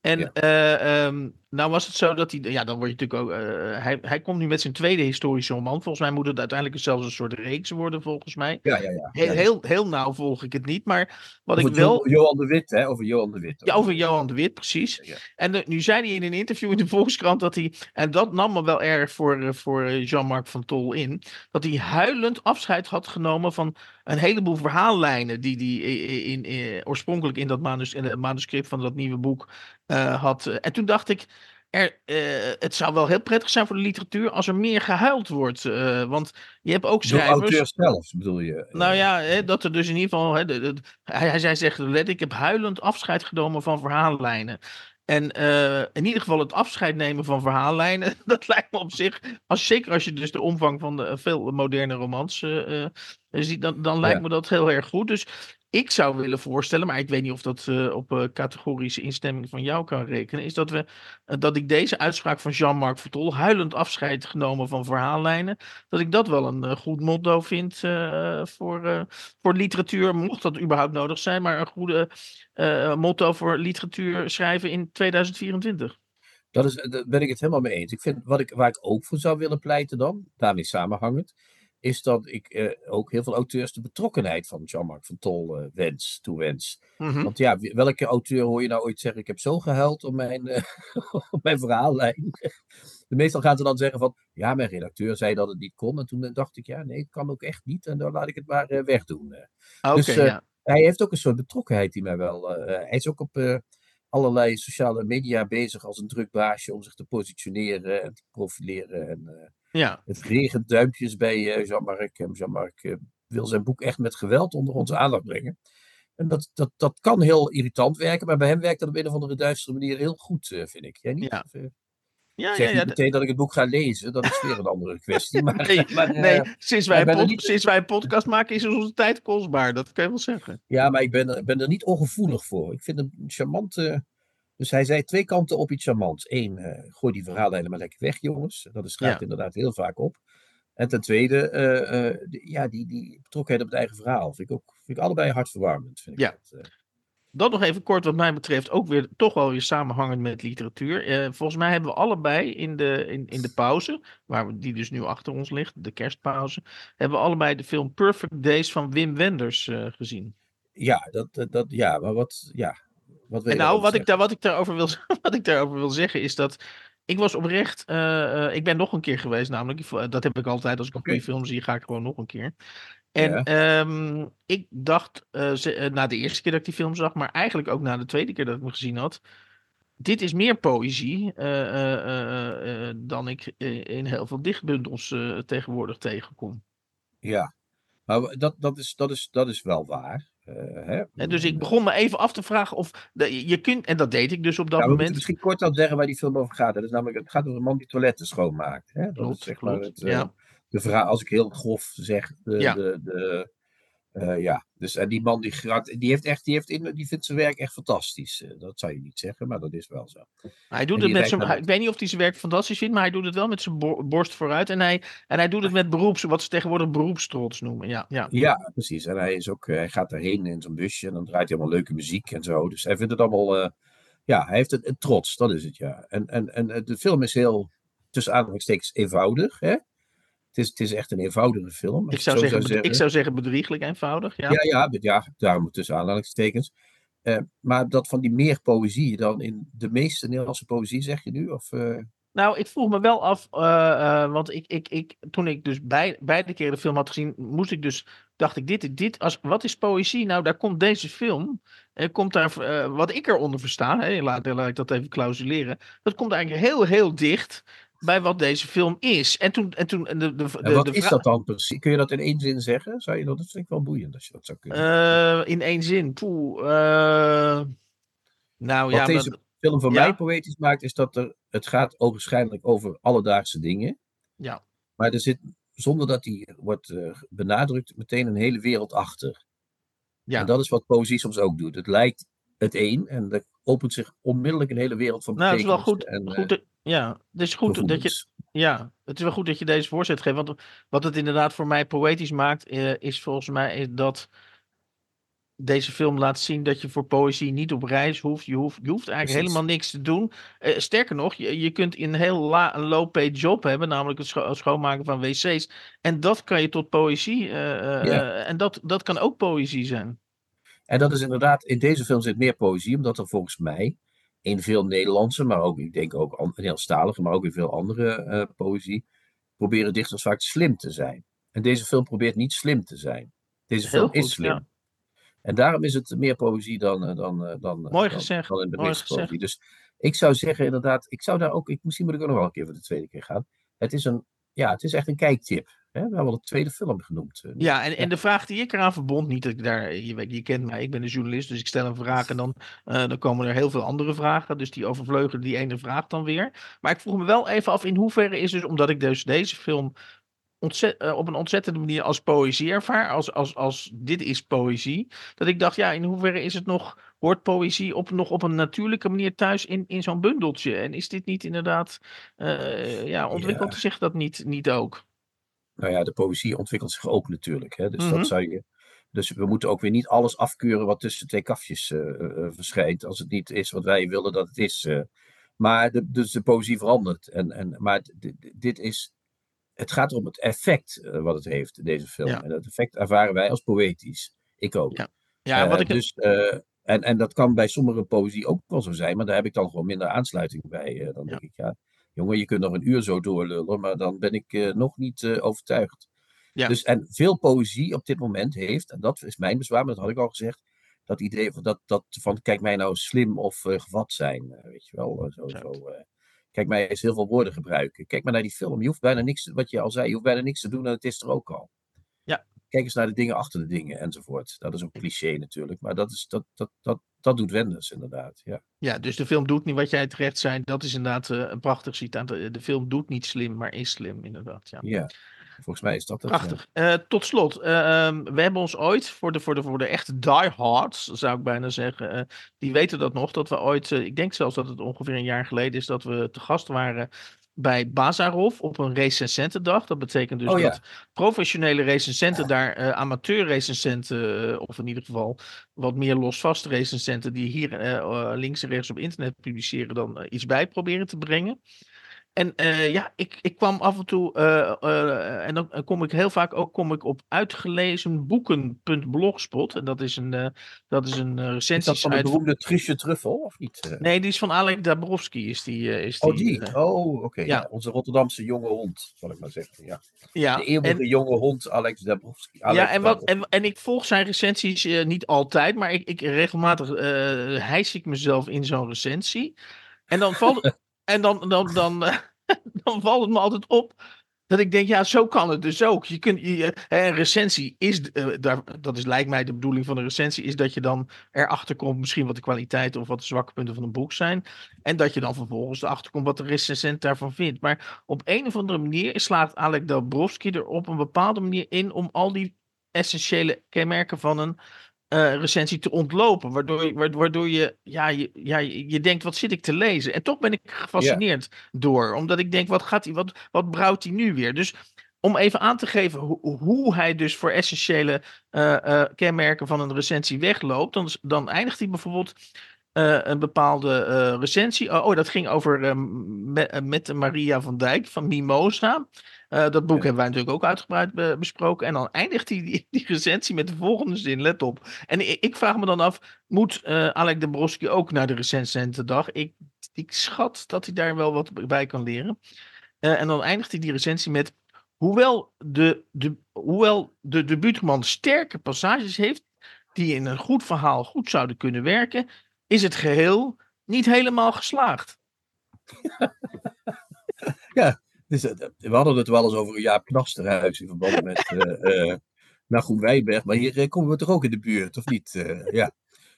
[SPEAKER 2] En ja. uh, um, nou was het zo dat hij, ja, dan word je natuurlijk ook, uh, hij, hij komt nu met zijn tweede historische roman. Volgens mij moet het uiteindelijk zelfs een soort reeks worden, volgens mij.
[SPEAKER 3] Ja, ja, ja.
[SPEAKER 2] Heel, heel, heel nauw volg ik het niet, maar wat over ik wel...
[SPEAKER 3] Johan de Wit, hè, over Johan de Wit.
[SPEAKER 2] Ja, over Johan de Wit, precies. Ja. En uh, nu zei hij in een interview in de Volkskrant dat hij, en dat nam me wel erg voor, uh, voor Jean-Marc van Tol in, dat hij huilend afscheid had genomen van een heleboel verhaallijnen die hij in, in, in, oorspronkelijk in dat manus, in het manuscript van dat nieuwe boek had. En toen dacht ik, er, uh, het zou wel heel prettig zijn voor de literatuur als er meer gehuild wordt. Uh, want je hebt ook schrijvers...
[SPEAKER 3] De auteur zelf, bedoel je?
[SPEAKER 2] Nou ja, hè, dat er dus in ieder geval... Hè, de, de, hij, hij zegt, let, ik heb huilend afscheid genomen van verhaallijnen. En uh, in ieder geval het afscheid nemen van verhaallijnen, dat lijkt me op zich, als, zeker als je dus de omvang van de veel moderne romans ziet, dan, dan lijkt ja. me dat heel erg goed. Dus ik zou willen voorstellen, maar ik weet niet of dat uh, op uh, categorische instemming van jou kan rekenen, is dat, we, uh, dat ik deze uitspraak van Jean-Marc Vertol, huilend afscheid genomen van verhaallijnen, dat ik dat wel een goed motto vind voor, voor literatuur, mocht dat überhaupt nodig zijn, maar een goede motto voor literatuur schrijven in 2024.
[SPEAKER 3] Dat is, daar ben ik het helemaal mee eens. Ik vind, wat ik, waar ik ook voor zou willen pleiten dan, daarmee samenhangend, is dat ik eh, ook heel veel auteurs de betrokkenheid van Jean-Marc van Tol uh, wens, toewens.
[SPEAKER 2] Hm.
[SPEAKER 3] Mm -hmm. Want ja, welke auteur hoor je nou ooit zeggen, ik heb zo gehuild om mijn, uh, op mijn verhaallijn. De meestal gaan ze dan zeggen van, ja, mijn redacteur zei dat het niet kon. En toen dacht ik, ja, nee, het kan ook echt niet. En dan laat ik het maar wegdoen.
[SPEAKER 2] Okay,
[SPEAKER 3] dus
[SPEAKER 2] ja.
[SPEAKER 3] hij heeft ook een soort betrokkenheid die mij wel... hij is ook op allerlei sociale media bezig als een druk baasje om zich te positioneren en te profileren. En,
[SPEAKER 2] ja.
[SPEAKER 3] Het regent duimpjes bij Jean-Marc. Jean-Marc uh, wil zijn boek echt met geweld onder onze aandacht brengen. En dat, dat, dat kan heel irritant werken, maar bij hem werkt dat op een of andere duistere manier heel goed, uh, vind ik. Jij niet?
[SPEAKER 2] Ja. Ja,
[SPEAKER 3] zeg
[SPEAKER 2] ja,
[SPEAKER 3] niet
[SPEAKER 2] ja.
[SPEAKER 3] meteen dat ik het boek ga lezen, dat is weer een andere kwestie. Maar,
[SPEAKER 2] Nee,
[SPEAKER 3] maar, eh,
[SPEAKER 2] nee sinds, wij een pod-
[SPEAKER 3] niet-
[SPEAKER 2] sinds wij een podcast maken is onze tijd kostbaar. Dat kan je wel zeggen.
[SPEAKER 3] Ja, maar ik ben, er- ben er niet ongevoelig voor. Ik vind hem charmant. eh, dus hij zei twee kanten op iets charmants. Eén, eh, gooi die verhalen helemaal lekker weg, jongens. Dat is, gaat
[SPEAKER 2] Ja.
[SPEAKER 3] inderdaad heel vaak op. En ten tweede, eh, eh, die- ja, die, die betrokkenheid op het eigen verhaal. Vind ik, ook, vind ik allebei hartverwarmend. Vind ik
[SPEAKER 2] Ja.
[SPEAKER 3] dat.
[SPEAKER 2] Dat nog even kort wat mij betreft ook weer toch wel weer samenhangend met literatuur. Volgens mij hebben we allebei in de, in, in de pauze, waar we, die dus nu achter ons ligt, de kerstpauze, hebben we allebei de film Perfect Days van Wim Wenders gezien.
[SPEAKER 3] ja, dat, dat, ja, maar wat, ja, wat
[SPEAKER 2] En nou, wat ik, daar, wat, ik daarover wil, wat ik daarover wil zeggen is dat ik was oprecht, eh, eh, ik ben nog een keer geweest namelijk, Ik- dat heb ik altijd als ik een goede film zie, ga ik gewoon nog een keer. En
[SPEAKER 3] Ja.
[SPEAKER 2] ehm, ik dacht eh, ze- eh, na de eerste keer dat ik die film zag, maar eigenlijk ook na de tweede keer dat ik hem gezien had. Dit is meer poëzie eh, eh, eh, eh, dan ik eh, in heel veel dichtbundels eh, tegenwoordig tegenkom.
[SPEAKER 3] Ja, maar dat, dat, is, dat, is, dat is wel waar. eh, hè?
[SPEAKER 2] En dus ik begon me even af te vragen of de- je kunt, en dat deed ik dus op dat
[SPEAKER 3] Ja,
[SPEAKER 2] moment.
[SPEAKER 3] misschien kort al zeggen waar die film over gaat. Dat is namelijk, het gaat over een man die toiletten schoonmaakt. Hè? Dat
[SPEAKER 2] Klopt,
[SPEAKER 3] is zeg maar het, eh,
[SPEAKER 2] ja.
[SPEAKER 3] de verhaal, als ik heel grof zeg. De,
[SPEAKER 2] Ja.
[SPEAKER 3] de, de, eh, ja. Dus, en die man die, geraakt- die, heeft echt, die, heeft in, die vindt zijn werk echt fantastisch. Eh, dat zou je niet zeggen, maar dat is wel zo.
[SPEAKER 2] Hij doet het met zijn. hij- Ik weet niet of hij zijn werk fantastisch vindt, maar hij doet het wel met zijn bo- borst vooruit. En hij, en hij doet het met beroeps, wat ze tegenwoordig beroepstrots noemen. Ja, ja.
[SPEAKER 3] Ja, precies. En hij, is ook, eh, hij gaat daarheen in zo'n busje en dan draait hij allemaal leuke muziek en zo. Dus hij vindt het allemaal. ja, hij heeft het, het trots, dat is het ja. En, en, en de film is heel, tussen aanhalingstekens, eenvoudig. Hè? Het, is, het is echt een eenvoudige film.
[SPEAKER 2] Ik, zou zeggen, ik zou zeggen bedrieglijk eenvoudig. Ja.
[SPEAKER 3] Ja, ja, ja, daarom tussen aanhalingstekens. Eh, maar dat van die meer poëzie dan in de meeste Nederlandse poëzie, zeg je nu? Of, eh,
[SPEAKER 2] Nou, ik vroeg me wel af, eh, want ik, ik, ik, toen ik dus bij, beide keren de film had gezien, moest ik dus, dacht ik, dit, dit als, wat is poëzie? Nou, daar komt deze film, eh, komt daar, wat ik eronder versta, hè, laat, laat ik dat even clausuleren, dat komt eigenlijk heel, heel dicht bij wat deze film is. En toen, en toen, en de, de,
[SPEAKER 3] wat
[SPEAKER 2] de
[SPEAKER 3] is dat dan precies? Kun je dat in één zin zeggen? Zou je dat, dat vind ik wel boeiend als je dat zou kunnen.
[SPEAKER 2] Eh, in één zin, poeh, eh, nou
[SPEAKER 3] Wat
[SPEAKER 2] ja,
[SPEAKER 3] deze
[SPEAKER 2] maar-
[SPEAKER 3] film voor
[SPEAKER 2] ja.
[SPEAKER 3] mij poëtisch maakt, is dat er, het gaat ogenschijnlijk over alledaagse dingen.
[SPEAKER 2] ja,
[SPEAKER 3] Maar er zit, zonder dat die wordt eh, benadrukt, meteen een hele wereld achter.
[SPEAKER 2] ja.
[SPEAKER 3] En dat is wat poëzie soms ook doet. Het lijkt het een en er opent zich onmiddellijk een hele wereld van
[SPEAKER 2] nou, het is wel goed,
[SPEAKER 3] betekenis en,
[SPEAKER 2] goed dat- ja, het is goed dat je. Ja, het is wel goed dat je deze voorzet geeft. Want wat het inderdaad voor mij poëtisch maakt, eh, is volgens mij is dat deze film laat zien dat je voor poëzie niet op reis hoeft. Je hoeft, je hoeft eigenlijk
[SPEAKER 3] Precies.
[SPEAKER 2] helemaal niks te doen. Eh, sterker nog, je, je kunt een heel la, een low-paid job hebben, namelijk het scho- schoonmaken van wc's. En dat kan je tot poëzie.
[SPEAKER 3] Ja.
[SPEAKER 2] en dat, dat kan ook poëzie zijn.
[SPEAKER 3] En dat is inderdaad, in deze film zit meer poëzie, omdat er volgens mij in veel Nederlandse, maar ook, ik denk ook an- Nederlandstalige, maar ook in veel andere eh, poëzie, proberen dichters vaak slim te zijn. En deze film probeert niet slim te zijn. Deze film is slim.
[SPEAKER 2] ja.
[SPEAKER 3] En daarom is het meer poëzie dan, eh, dan, eh, dan,
[SPEAKER 2] Mooi
[SPEAKER 3] dan,
[SPEAKER 2] gezegd,
[SPEAKER 3] dan in de meeste poëzie. Dus ik zou zeggen, inderdaad, ik zou daar ook, ik, misschien moet ik ook nog wel een keer voor de tweede keer gaan. Het is een, ja, het is echt een kijktip. Hè? We hebben al de tweede film genoemd. eh.
[SPEAKER 2] Ja, en, en de vraag die ik eraan verbond, niet dat ik daar, je, weet, je kent mij, ik ben een journalist, dus ik stel een vraag en dan, eh, dan komen er heel veel andere vragen. Dus die overvleugelen die ene vraag dan weer. Maar ik vroeg me wel even af in hoeverre is dus, omdat ik dus deze film eh, op een ontzettende manier als poëzie ervaar, als, als, als dit is poëzie, dat ik dacht, ja, in hoeverre is het nog, hoort poëzie op, nog op een natuurlijke manier thuis in, in zo'n bundeltje? En is dit niet inderdaad, eh, ja, ontwikkelt
[SPEAKER 3] Ja.
[SPEAKER 2] zich dat niet, niet ook?
[SPEAKER 3] Nou ja, de poëzie ontwikkelt zich ook natuurlijk. Hè? Dus
[SPEAKER 2] Mhm.
[SPEAKER 3] dat zou je. Dus we moeten ook weer niet alles afkeuren wat tussen twee kafjes eh, eh, verschijnt. Als het niet is wat wij willen dat het is. Maar de, dus de poëzie verandert. En, en, maar dit is. Het gaat om het effect wat het heeft, deze film.
[SPEAKER 2] Ja.
[SPEAKER 3] En dat effect ervaren wij als poëtisch. Ik ook.
[SPEAKER 2] Ja. Ja, wat ik,
[SPEAKER 3] dus, en, en dat kan bij sommige poëzie ook wel zo zijn, maar daar heb ik dan gewoon minder aansluiting bij. Eh, dan
[SPEAKER 2] Ja.
[SPEAKER 3] denk ik, ja, jongen, je kunt nog een uur zo doorlullen, maar dan ben ik eh, nog niet eh, overtuigd.
[SPEAKER 2] Ja.
[SPEAKER 3] Dus, en veel poëzie op dit moment heeft, en dat is mijn bezwaar, maar dat had ik al gezegd, dat idee van, dat, dat, van kijk mij nou slim of gevat zijn, weet je wel. zo,
[SPEAKER 2] Ja.
[SPEAKER 3] zo, kijk mij eens heel veel woorden gebruiken. Kijk maar naar die film, je hoeft bijna niks, wat je al zei, je hoeft bijna niks te doen en het is er ook al. Kijk eens naar de dingen achter de dingen enzovoort. Dat is ook cliché natuurlijk, maar dat is, dat, dat, dat, dat doet Wenders inderdaad. Ja.
[SPEAKER 2] Ja, dus de film doet niet wat jij terecht zei. Dat is inderdaad uh, een prachtig citaat. De, de, film doet niet slim, maar is slim, inderdaad. Ja,
[SPEAKER 3] ja volgens mij is dat het.
[SPEAKER 2] Prachtig. Ja. Uh, tot slot, uh, um, we hebben ons ooit, voor de, voor de, voor de echte diehards, zou ik bijna zeggen, die weten dat nog, dat we ooit, ik denk zelfs dat het ongeveer een jaar geleden is, dat we te gast waren bij Bazarov op een recensentendag. Dat betekent dus
[SPEAKER 3] oh, ja.
[SPEAKER 2] dat professionele recensenten daar uh, amateur recensenten, uh, of in ieder geval wat meer losvast recensenten die hier uh, links en rechts op internet publiceren, dan iets bij proberen te brengen. En uh, ja, ik, ik kwam af en toe, uh, uh, en dan kom ik heel vaak ook kom ik op uitgelezenboeken.blogspot. En dat is een, dat is een recensie. Is
[SPEAKER 3] dat van de beroemde Truffel, of niet?
[SPEAKER 2] Nee, die is van Alek Dabrowski. Is die, is
[SPEAKER 3] oh, die? oh, oké. Okay. Ja. ja. onze Rotterdamse jonge hond, zal ik maar zeggen. Ja.
[SPEAKER 2] Ja,
[SPEAKER 3] de eeuwige en, jonge hond, Alex Dabrowski.
[SPEAKER 2] Alex ja, en, wat, en, en ik volg zijn recensies niet altijd, maar ik, ik regelmatig hijs ik mezelf in zo'n recensie. En dan valt. En dan, dan, dan, dan valt het me altijd op dat ik denk, ja, zo kan het dus ook. Je kunt, je, een recensie is, uh, daar, dat is lijkt mij de bedoeling van een recensie, is dat je dan erachter komt misschien wat de kwaliteiten of wat de zwakke punten van een boek zijn. En dat je dan vervolgens erachter komt wat de recensent daarvan vindt. Maar op een of andere manier slaat Alek Dabrowski er op een bepaalde manier in om al die essentiële kenmerken van een uh, recensie te ontlopen. Waardoor, je, waardoor je, ja, je, ja, je denkt, wat zit ik te lezen? En toch ben ik gefascineerd door. Omdat ik denk, wat, gaat hij, wat, wat brouwt hij nu weer? Dus om even aan te geven hoe, hoe hij dus voor essentiële uh, uh, kenmerken van een recensie wegloopt. Dan, dan eindigt hij bijvoorbeeld een bepaalde recensie. Oh, oh, dat ging over met, met Maria van Dijk van Mimosa. Uh, dat boek hebben wij natuurlijk ook uitgebreid be besproken. En dan eindigt die, die, die, recensie met de volgende zin. Let op. En ik, ik vraag me dan af, moet uh, Alec de Broski ook naar de recensentendag? Ik, ik schat dat hij daar wel wat bij kan leren. Uh, en dan eindigt hij die recensie met... Hoewel de, de, hoewel de debuutman sterke passages heeft... die in een goed verhaal goed zouden kunnen werken... is het geheel niet helemaal geslaagd.
[SPEAKER 3] ja, dus, eh, we hadden het wel eens over Jaap Knasterhuis in verband met uh, uh, Nagum Wijberg. Maar hier komen we toch ook in de buurt, of niet? Ja.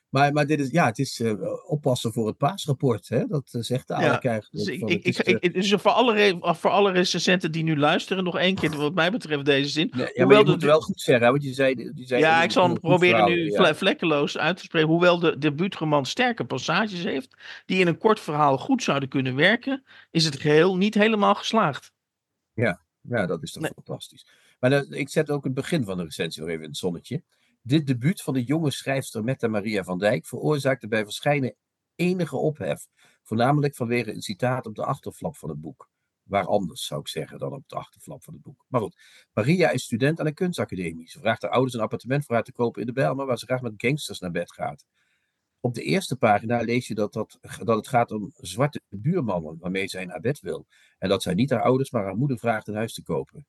[SPEAKER 3] Maar, maar dit is, ja, het is uh, oppassen voor het paasrapport. Hè? Dat uh, zegt de ja,
[SPEAKER 2] dus ik, ik, is, ik, dus voor alle, voor alle recensenten die nu luisteren, nog één keer wat mij betreft deze zin.
[SPEAKER 3] Ja, maar je moet wel goed zeggen, want je zei... Je zei
[SPEAKER 2] ja, ik zal hem proberen nu ja. vlekkeloos uit te spreken. Hoewel de debuutroman sterke passages heeft, die in een kort verhaal goed zouden kunnen werken, is het geheel niet helemaal geslaagd.
[SPEAKER 3] Ja, ja dat is toch nee. fantastisch. Maar ik zet ook het begin van de recensie nog even in het zonnetje. Dit debuut van de jonge schrijfster Mette Maria van Dijk veroorzaakte bij verschijnen enige ophef. Voornamelijk vanwege een citaat op de achterflap van het boek. Waar anders, zou ik zeggen, dan op de achterflap van het boek. Maar goed, Maria is student aan een kunstacademie. Ze vraagt haar ouders een appartement voor haar te kopen in de Bijlmer, waar ze graag met gangsters naar bed gaat. Op de eerste pagina lees je dat, dat, dat het gaat om zwarte buurmannen waarmee zij naar bed wil. En dat zij niet haar ouders, maar haar moeder vraagt een huis te kopen.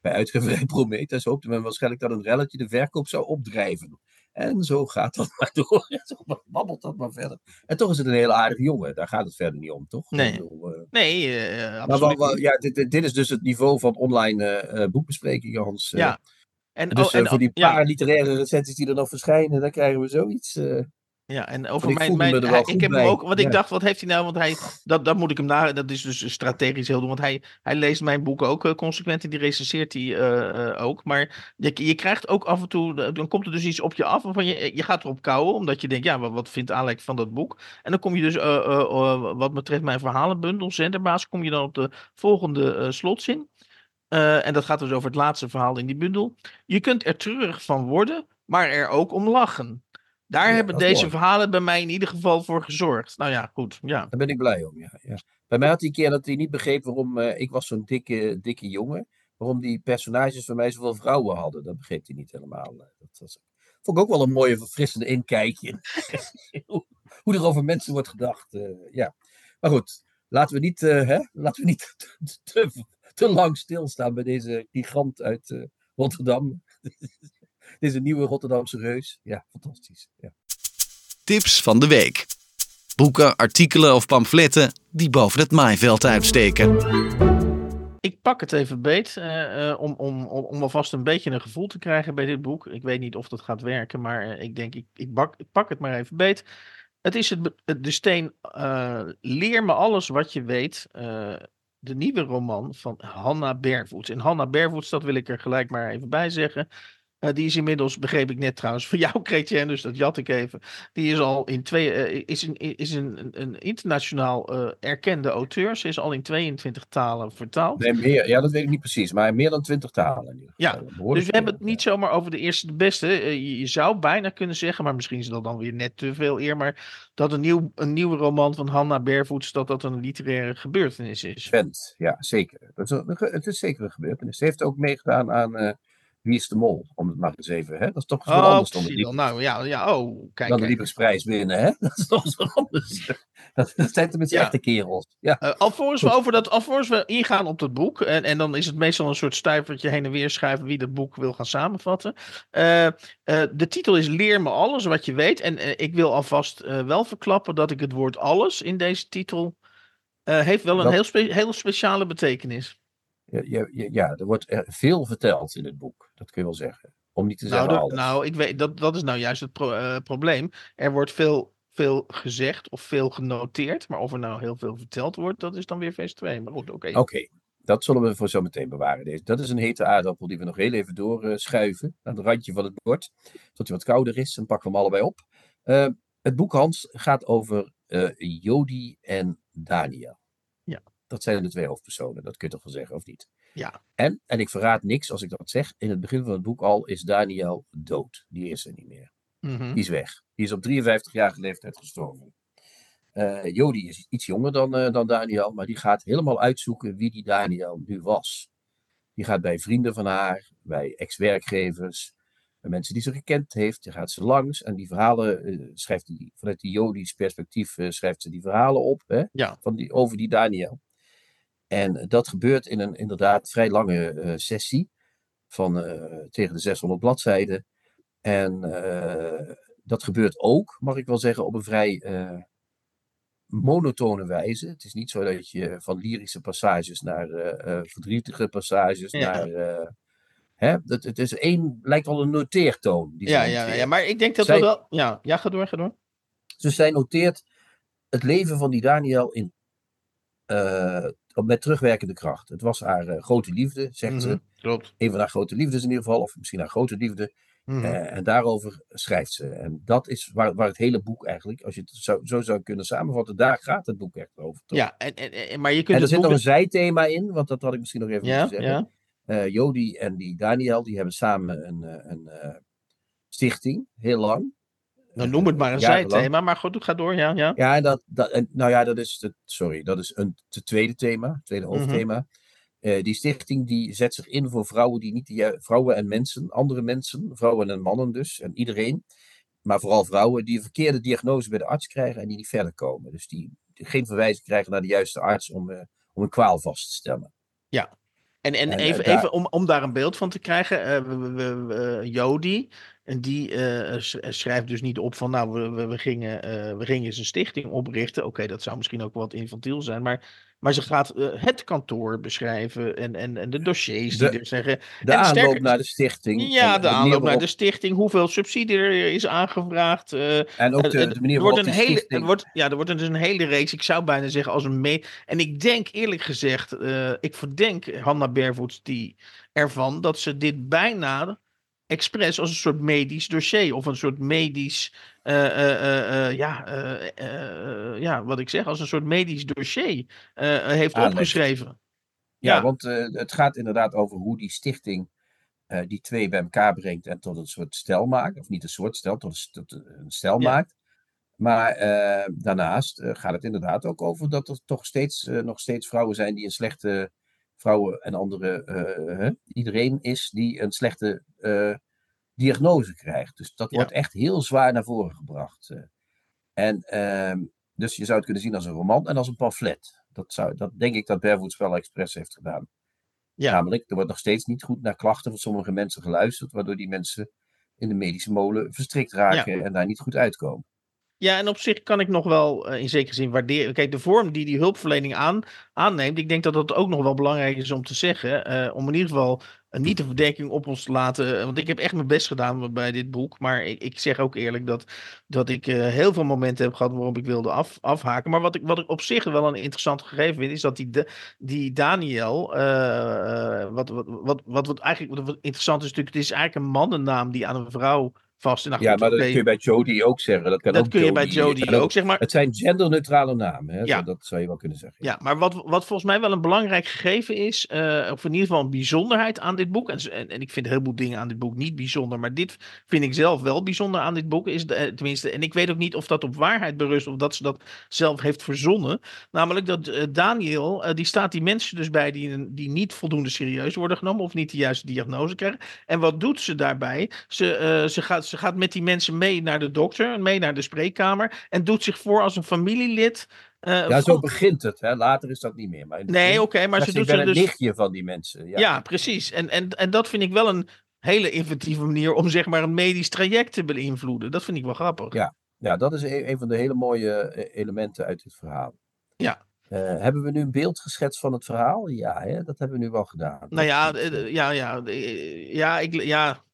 [SPEAKER 3] Bij uitgeverij Prometheus hoopte men waarschijnlijk dat een relletje de verkoop zou opdrijven. En zo gaat dat maar door. Zo babbelt dat maar verder. En toch is het een hele aardige jongen. Daar gaat het verder niet om, toch?
[SPEAKER 2] Nee, bedoel, uh... nee uh, absoluut
[SPEAKER 3] maar, ja, dit, dit, is dus het niveau van online uh, boekbesprekingen, Hans.
[SPEAKER 2] Ja. En,
[SPEAKER 3] dus
[SPEAKER 2] oh, en,
[SPEAKER 3] voor die paar literaire recensies die er nog verschijnen, dan krijgen we zoiets.
[SPEAKER 2] Ja, en over mijn. mijn hij, ik heb hem ook, want ja. ik dacht, wat heeft hij nou? Want hij, dat, dat moet ik hem na, dat is dus strategisch heel doen. Want hij, hij leest mijn boeken ook uh, consequent en die recenseert hij uh, uh, ook. Maar je, je krijgt ook af en toe, dan komt er dus iets op je af waarvan je, je gaat erop kouwen, omdat je denkt, ja, wat, wat vindt Alex van dat boek? En dan kom je dus, wat betreft mijn verhalenbundel, Zenderbaas, kom je dan op de volgende slotzin. en dat gaat dus over het laatste verhaal in die bundel. Je kunt er treurig van worden, maar er ook om lachen. Daar ja, hebben deze mooi. verhalen bij mij in ieder geval voor gezorgd. Nou ja, goed. Ja.
[SPEAKER 3] Daar ben ik blij om. Ja, ja. Bij mij had hij een keer dat hij niet begreep waarom uh, ik was zo'n dikke, dikke jongen. Waarom die personages van mij zoveel vrouwen hadden. Dat begreep hij niet helemaal. Dat was, vond ik ook wel een mooie, verfrissende inkijkje. hoe, hoe er over mensen wordt gedacht. Uh, ja. Maar goed, laten we niet, uh, hè, laten we niet te, te, lang stilstaan bij deze gigant uit Rotterdam. Deze nieuwe Rotterdamse reus. Ja, fantastisch. Ja.
[SPEAKER 1] Tips van de week. Boeken, artikelen of pamfletten die boven het maaiveld uitsteken.
[SPEAKER 2] ik pak het even beet uh, om, om, om, om alvast een beetje een gevoel te krijgen bij dit boek. Ik weet niet of dat gaat werken, maar ik denk, ik, ik, bak, ik pak het maar even beet. Het is het, de steen Leer me alles wat je weet. de nieuwe roman van Hanna Bervoets. En Hanna Bervoets, dat wil ik er gelijk maar even bij zeggen. Uh, die is inmiddels, begreep ik net trouwens, voor jou, Kretje, dus dat jat ik even. Die is al in twee, uh, is een, is een, een internationaal uh, erkende auteur. Ze is al in 22 talen vertaald.
[SPEAKER 3] Nee, meer, ja, dat weet ik niet precies, maar meer dan 20 talen.
[SPEAKER 2] Ja, dus we hebben het niet zomaar over de eerste de beste. Je, je, zou bijna kunnen zeggen, maar misschien is dat dan weer net te veel eer, maar dat een, nieuw, een nieuwe roman van Hanna Bervoets, dat dat een literaire gebeurtenis is.
[SPEAKER 3] Vent, ja, zeker. Het is, het is zeker een gebeurtenis. Ze heeft ook meegedaan aan wie is de Mol? Om het maar eens even. Hè? Dat is toch
[SPEAKER 2] oh,
[SPEAKER 3] anders
[SPEAKER 2] dan de, nou, ja, ja, oh, kijk,
[SPEAKER 3] dan de winnen. Hè? Dat is toch zo anders. Dat, dat zijn tenminste ja. echte kerels. Ja.
[SPEAKER 2] Uh, alvorens, we over dat, alvorens we ingaan op dat boek. En, en dan is het meestal een soort stuivertje heen en weer schuiven wie dat boek wil gaan samenvatten. Uh, uh, de titel is Leer me alles wat je weet. En ik wil alvast wel verklappen dat ik het woord alles in deze titel. heeft wel een dat... heel, spe heel speciale betekenis
[SPEAKER 3] ja, ja, er wordt veel verteld in het boek. Dat kun je wel zeggen. Om niet te
[SPEAKER 2] nou,
[SPEAKER 3] zeggen alles.
[SPEAKER 2] Nou, ik weet, dat, dat is nou juist het pro uh, probleem. Er wordt veel, veel gezegd of veel genoteerd. Maar of er nou heel veel verteld wordt, dat is dan weer vers 2. Maar goed, oké.
[SPEAKER 3] Oké, okay. dat zullen we voor zo meteen bewaren. Deze. Dat is een hete aardappel die we nog heel even doorschuiven. Uh, naar het randje van het bord. Tot hij wat kouder is. En pakken we hem allebei op. Uh, het boek Hans gaat over eh, Jodi en Daniel. Dat zijn de twee hoofdpersonen, dat kun je toch wel zeggen, of niet?
[SPEAKER 2] Ja.
[SPEAKER 3] En, en ik verraad niks als ik dat zeg, in het begin van het boek al is Daniel dood. Die is er niet meer.
[SPEAKER 2] Mm -hmm.
[SPEAKER 3] Die is weg. Die is op 53-jarige leeftijd gestorven. Uh, Jody is iets jonger dan, uh, dan Daniel, maar die gaat helemaal uitzoeken wie die Daniel nu was. Die gaat bij vrienden van haar, bij ex-werkgevers, bij mensen die ze gekend heeft, die gaat ze langs en die verhalen uh, schrijft die, vanuit die Jodisch perspectief schrijft ze die verhalen op hè,
[SPEAKER 2] ja.
[SPEAKER 3] van die, over die Daniel. En dat gebeurt in een inderdaad vrij lange uh, sessie van uh, tegen de 600 bladzijden. En uh, dat gebeurt ook, mag ik wel zeggen, op een vrij monotone wijze. Het is niet zo dat je van lyrische passages naar verdrietige passages ja. naar. Hè, het, het is één, lijkt wel een noteertoon. Die
[SPEAKER 2] ja, ja, ja, maar ik denk dat zij, we wel. Ja, ja, ga door, ga door.
[SPEAKER 3] Dus zij noteert het leven van die Daniel in met terugwerkende kracht. Het was haar uh, grote liefde, zegt
[SPEAKER 2] mm
[SPEAKER 3] -hmm,
[SPEAKER 2] ze. Klopt.
[SPEAKER 3] Een van haar grote liefdes in ieder geval, of misschien haar grote liefde.
[SPEAKER 2] Mm -hmm.
[SPEAKER 3] uh, en daarover schrijft ze. En dat is waar, waar het hele boek eigenlijk, als je het zo, zo zou kunnen samenvatten, daar gaat het boek echt over.
[SPEAKER 2] Toch? Ja, en, en, maar je kunt
[SPEAKER 3] en er zit
[SPEAKER 2] boek...
[SPEAKER 3] nog een zijthema in, want dat had ik misschien nog even
[SPEAKER 2] ja,
[SPEAKER 3] moeten zeggen.
[SPEAKER 2] Ja.
[SPEAKER 3] Uh, Jody en die Daniel, die hebben samen een, een stichting, heel lang.
[SPEAKER 2] Nou, noem het maar een zijthema, maar goed, ga door, ja. Ja,
[SPEAKER 3] ja dat, dat, nou ja, dat is, het, sorry, dat is een het tweede thema, het tweede hoofdthema. Mm -hmm. uh, die stichting die zet zich in voor vrouwen die niet, die, vrouwen en mensen, andere mensen, vrouwen en mannen dus, en iedereen. Maar vooral vrouwen die een verkeerde diagnose bij de arts krijgen en die niet verder komen. Dus die, geen verwijzing krijgen naar de juiste arts om, uh, om een kwaal vast te stellen.
[SPEAKER 2] Ja, en, en, en even, daar... even om, om daar een beeld van te krijgen, uh, we, we, we, Jody, en die uh, schrijft dus niet op van, nou, we, we, gingen, uh, we gingen eens een stichting oprichten. Oké, okay, dat zou misschien ook wat infantiel zijn, maar, maar ze gaat uh, het kantoor beschrijven en, en, en de dossiers
[SPEAKER 3] de,
[SPEAKER 2] die er zeggen.
[SPEAKER 3] De
[SPEAKER 2] en
[SPEAKER 3] aanloop
[SPEAKER 2] sterker,
[SPEAKER 3] naar de stichting.
[SPEAKER 2] Ja, de aanloop naar de stichting, hoeveel subsidie er is aangevraagd.
[SPEAKER 3] en ook de, de manier
[SPEAKER 2] waarop een hele, stichting... wordt, Ja, er wordt dus een hele reeks, ik zou bijna zeggen als een mee... En ik denk eerlijk gezegd, ik verdenk Hanna Bervoets die ervan dat ze dit bijna expres als een soort medisch dossier of een soort medisch, uh, uh, uh, ja, ja, wat ik zeg, als een soort medisch dossier heeft
[SPEAKER 3] Aanleg.
[SPEAKER 2] opgeschreven.
[SPEAKER 3] Ja, ja. want het gaat inderdaad over hoe die stichting die twee bij elkaar brengt en tot een soort stel maakt, of niet een soort stel, tot een, tot een stel ja. maakt. Maar daarnaast gaat het inderdaad ook over dat er toch steeds, nog steeds vrouwen zijn die een slechte vrouwen en andere, uh, iedereen is die een slechte uh, diagnose krijgt. Dus dat ja. wordt echt heel zwaar naar voren gebracht. Uh. En uh, dus je zou het kunnen zien als een roman en als een pamflet. Dat, zou, dat denk ik dat Bervoets wel expres heeft gedaan.
[SPEAKER 2] Ja.
[SPEAKER 3] Namelijk, er wordt nog steeds niet goed naar klachten van sommige mensen geluisterd, waardoor die mensen in de medische molen verstrikt raken ja. en daar niet goed uitkomen.
[SPEAKER 2] Ja, en op zich kan ik nog wel eh, in zekere zin waarderen. Kijk, de vorm die die hulpverlening aan, aanneemt, ik denk dat dat ook nog wel belangrijk is om te zeggen. eh, om in ieder geval eh, niet de verdenking op ons te laten. want ik heb echt mijn best gedaan bij dit boek. Maar ik, ik zeg ook eerlijk dat, dat ik heel veel momenten heb gehad waarop ik wilde af, afhaken. Maar wat ik, wat ik op zich wel een interessant gegeven vind, is dat die, die Daniel. wat, wat, wat, wat, wat eigenlijk wat interessant is, natuurlijk, het is eigenlijk een mannennaam die aan een vrouw vast. Nou,
[SPEAKER 3] ja,
[SPEAKER 2] goed,
[SPEAKER 3] maar dat kun je bij Jodie ook zeggen. Dat, kan
[SPEAKER 2] dat
[SPEAKER 3] ook
[SPEAKER 2] kun je bij
[SPEAKER 3] kan
[SPEAKER 2] ook, zeg maar.
[SPEAKER 3] Het zijn genderneutrale namen, hè?
[SPEAKER 2] Ja.
[SPEAKER 3] Dat zou je wel kunnen zeggen.
[SPEAKER 2] Ja, maar wat, wat volgens mij wel een belangrijk gegeven is, eh, of in ieder geval een bijzonderheid aan dit boek, en, en, en ik vind een heleboel dingen aan dit boek niet bijzonder, maar dit vind ik zelf wel bijzonder aan dit boek, is de, eh, tenminste, en ik weet ook niet of dat op waarheid berust of dat ze dat zelf heeft verzonnen, namelijk dat eh, Daniel, die staat die mensen dus bij die, die niet voldoende serieus worden genomen of niet de juiste diagnose krijgen. En wat doet ze daarbij? Ze, ze, gaat, ze gaat met die mensen mee naar de dokter, mee naar de spreekkamer en doet zich voor als een familielid. eh,
[SPEAKER 3] Ja, zo begint het. Hè? Later is dat niet meer. Maar het
[SPEAKER 2] Nee, oké, maar ze doet
[SPEAKER 3] een
[SPEAKER 2] dus...
[SPEAKER 3] nichtje van die mensen. Ja,
[SPEAKER 2] Ja, precies. En, en, en dat vind ik wel een hele inventieve manier om zeg maar een medisch traject te beïnvloeden. Dat vind ik wel grappig.
[SPEAKER 3] Ja. Ja, dat is een, een van de hele mooie eh, elementen uit het verhaal.
[SPEAKER 2] Ja.
[SPEAKER 3] Eh, hebben we nu een beeld geschetst van het verhaal? Ja, hè? dat hebben we nu wel gedaan.
[SPEAKER 2] Nou ja, ja, ja, ja, ik, ja.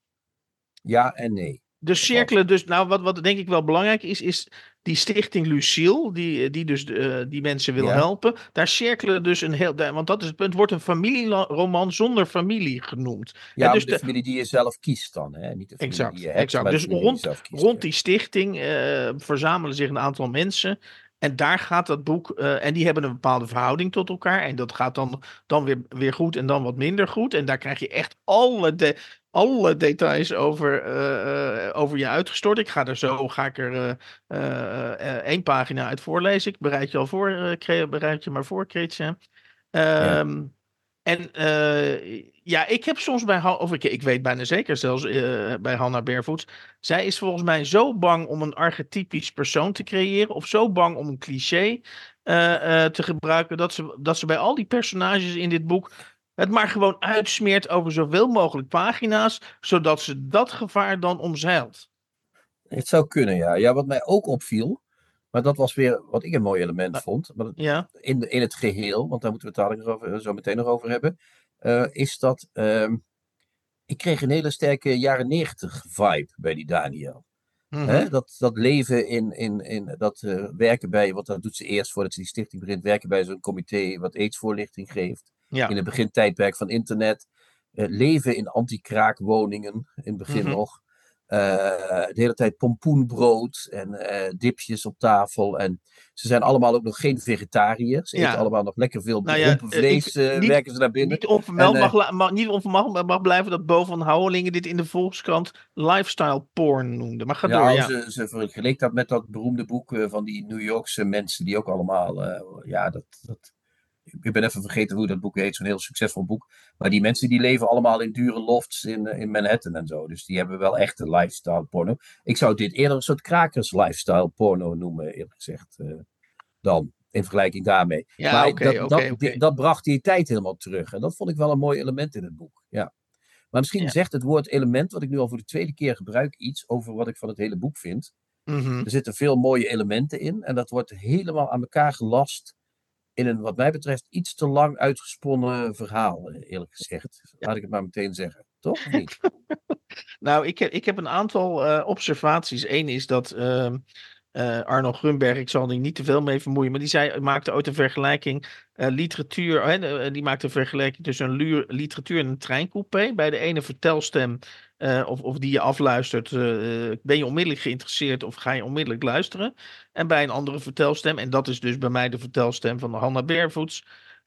[SPEAKER 3] Ja en nee.
[SPEAKER 2] De cirkelen dus, nou wat, wat denk ik wel belangrijk is, is die stichting Lucille, die, die dus eh, die mensen wil
[SPEAKER 3] Ja.
[SPEAKER 2] helpen. Daar cirkelen dus een heel, want dat is het punt, wordt een familieroman zonder familie genoemd.
[SPEAKER 3] Ja,
[SPEAKER 2] dus
[SPEAKER 3] de,
[SPEAKER 2] de-
[SPEAKER 3] familie die je zelf kiest dan. Hè? Niet de familie
[SPEAKER 2] Exact,
[SPEAKER 3] die je hebt,
[SPEAKER 2] exact. Dus rond-
[SPEAKER 3] kiest.
[SPEAKER 2] Rond die stichting eh, verzamelen zich een aantal mensen. En daar gaat dat boek. eh, en die hebben een bepaalde verhouding tot elkaar. En dat gaat dan, dan weer, weer goed en dan wat minder goed. En daar krijg je echt alle, de, alle details over, eh, eh, over je uitgestort. Ik ga er zo ga ik er eh, één pagina uit voorlezen. Ik bereid je al voor, bereid je maar voor, Christian. Ehm, En ja, ik heb soms bij, of ik, ik weet bijna zeker zelfs bij Hannah Barefoots, zij is volgens mij zo bang om een archetypisch persoon te creëren, of zo bang om een cliché te gebruiken, dat ze, dat ze bij al die personages in dit boek het maar gewoon uitsmeert over zoveel mogelijk pagina's, zodat ze dat gevaar dan omzeilt.
[SPEAKER 3] Het zou kunnen, ja. Ja, wat mij ook opviel, maar dat was weer wat ik een mooi element vond, maar
[SPEAKER 2] Ja,
[SPEAKER 3] in, de- in het geheel, want daar moeten we het over, zo meteen nog over hebben, eh, is dat ehm, ik kreeg een hele sterke jaren negentig vibe bij die Daniel.
[SPEAKER 2] Mhm.
[SPEAKER 3] Hè? Dat, dat leven in, in, in dat eh, werken bij, want dat doet ze eerst voordat ze die stichting begint, werken bij zo'n comité wat aidsvoorlichting geeft.
[SPEAKER 2] Ja.
[SPEAKER 3] In het begintijdperk van internet. eh, leven in anti-kraakwoningen, in het begin
[SPEAKER 2] Mhm.
[SPEAKER 3] nog. Eh, de hele tijd pompoenbrood en eh, dipjes op tafel. En ze zijn allemaal ook nog geen vegetariërs. Ze
[SPEAKER 2] Ja.
[SPEAKER 3] eten allemaal nog lekker veel
[SPEAKER 2] Nou ja,
[SPEAKER 3] vlees.
[SPEAKER 2] ik- niet-
[SPEAKER 3] werken ze naar binnen.
[SPEAKER 2] Niet onvermeld,
[SPEAKER 3] En,
[SPEAKER 2] mag, mag, niet onvermeld mag blijven dat Bo van Houwelingen dit in de Volkskrant lifestyle porn noemde. Maar ga door,
[SPEAKER 3] Ja,
[SPEAKER 2] ja.
[SPEAKER 3] Ze, ze vergeleek dat met dat beroemde boek van die New Yorkse mensen die ook allemaal, ja, dat, dat, ik ben even vergeten hoe dat boek heet, zo'n heel succesvol boek. Maar die mensen die leven allemaal in dure lofts in, eh, in Manhattan en zo. Dus die hebben wel echt een lifestyle porno. Ik zou dit eerder een soort krakers lifestyle porno noemen, eerlijk gezegd, eh, dan. In vergelijking daarmee.
[SPEAKER 2] Ja,
[SPEAKER 3] maar dat, dat, bracht die tijd helemaal terug. En dat vond ik wel een mooi element in het boek. Ja. Maar misschien
[SPEAKER 2] Ja.
[SPEAKER 3] zegt het woord element, wat ik nu al voor de tweede keer gebruik, iets over wat ik van het hele boek vind.
[SPEAKER 2] Mhm.
[SPEAKER 3] Er zitten veel mooie elementen in. En dat wordt helemaal aan elkaar gelast. In een, wat mij betreft, iets te lang uitgesponnen verhaal, eerlijk gezegd. Laat ik het maar meteen zeggen. Toch? Niet?
[SPEAKER 2] Nou, ik heb, ik heb een aantal eh, observaties. Eén is dat ehm eh, Arno Grunberg, ik zal er niet te veel mee vermoeien, maar die zei, maakte ooit een vergelijking. eh, literatuur, eh, die maakte vergelijking tussen een literatuur en een treincoupé. Bij de ene vertelstem, of, of die je afluistert, ben je onmiddellijk geïnteresseerd of ga je onmiddellijk luisteren. En bij een andere vertelstem, en dat is dus bij mij de vertelstem van Hanna Barefoots,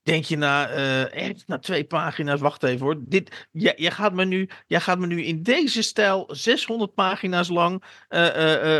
[SPEAKER 2] denk je na, eh, echt na twee pagina's, wacht even hoor, dit, jij, jij, gaat me nu, jij gaat me nu in deze stijl 600 pagina's lang eh,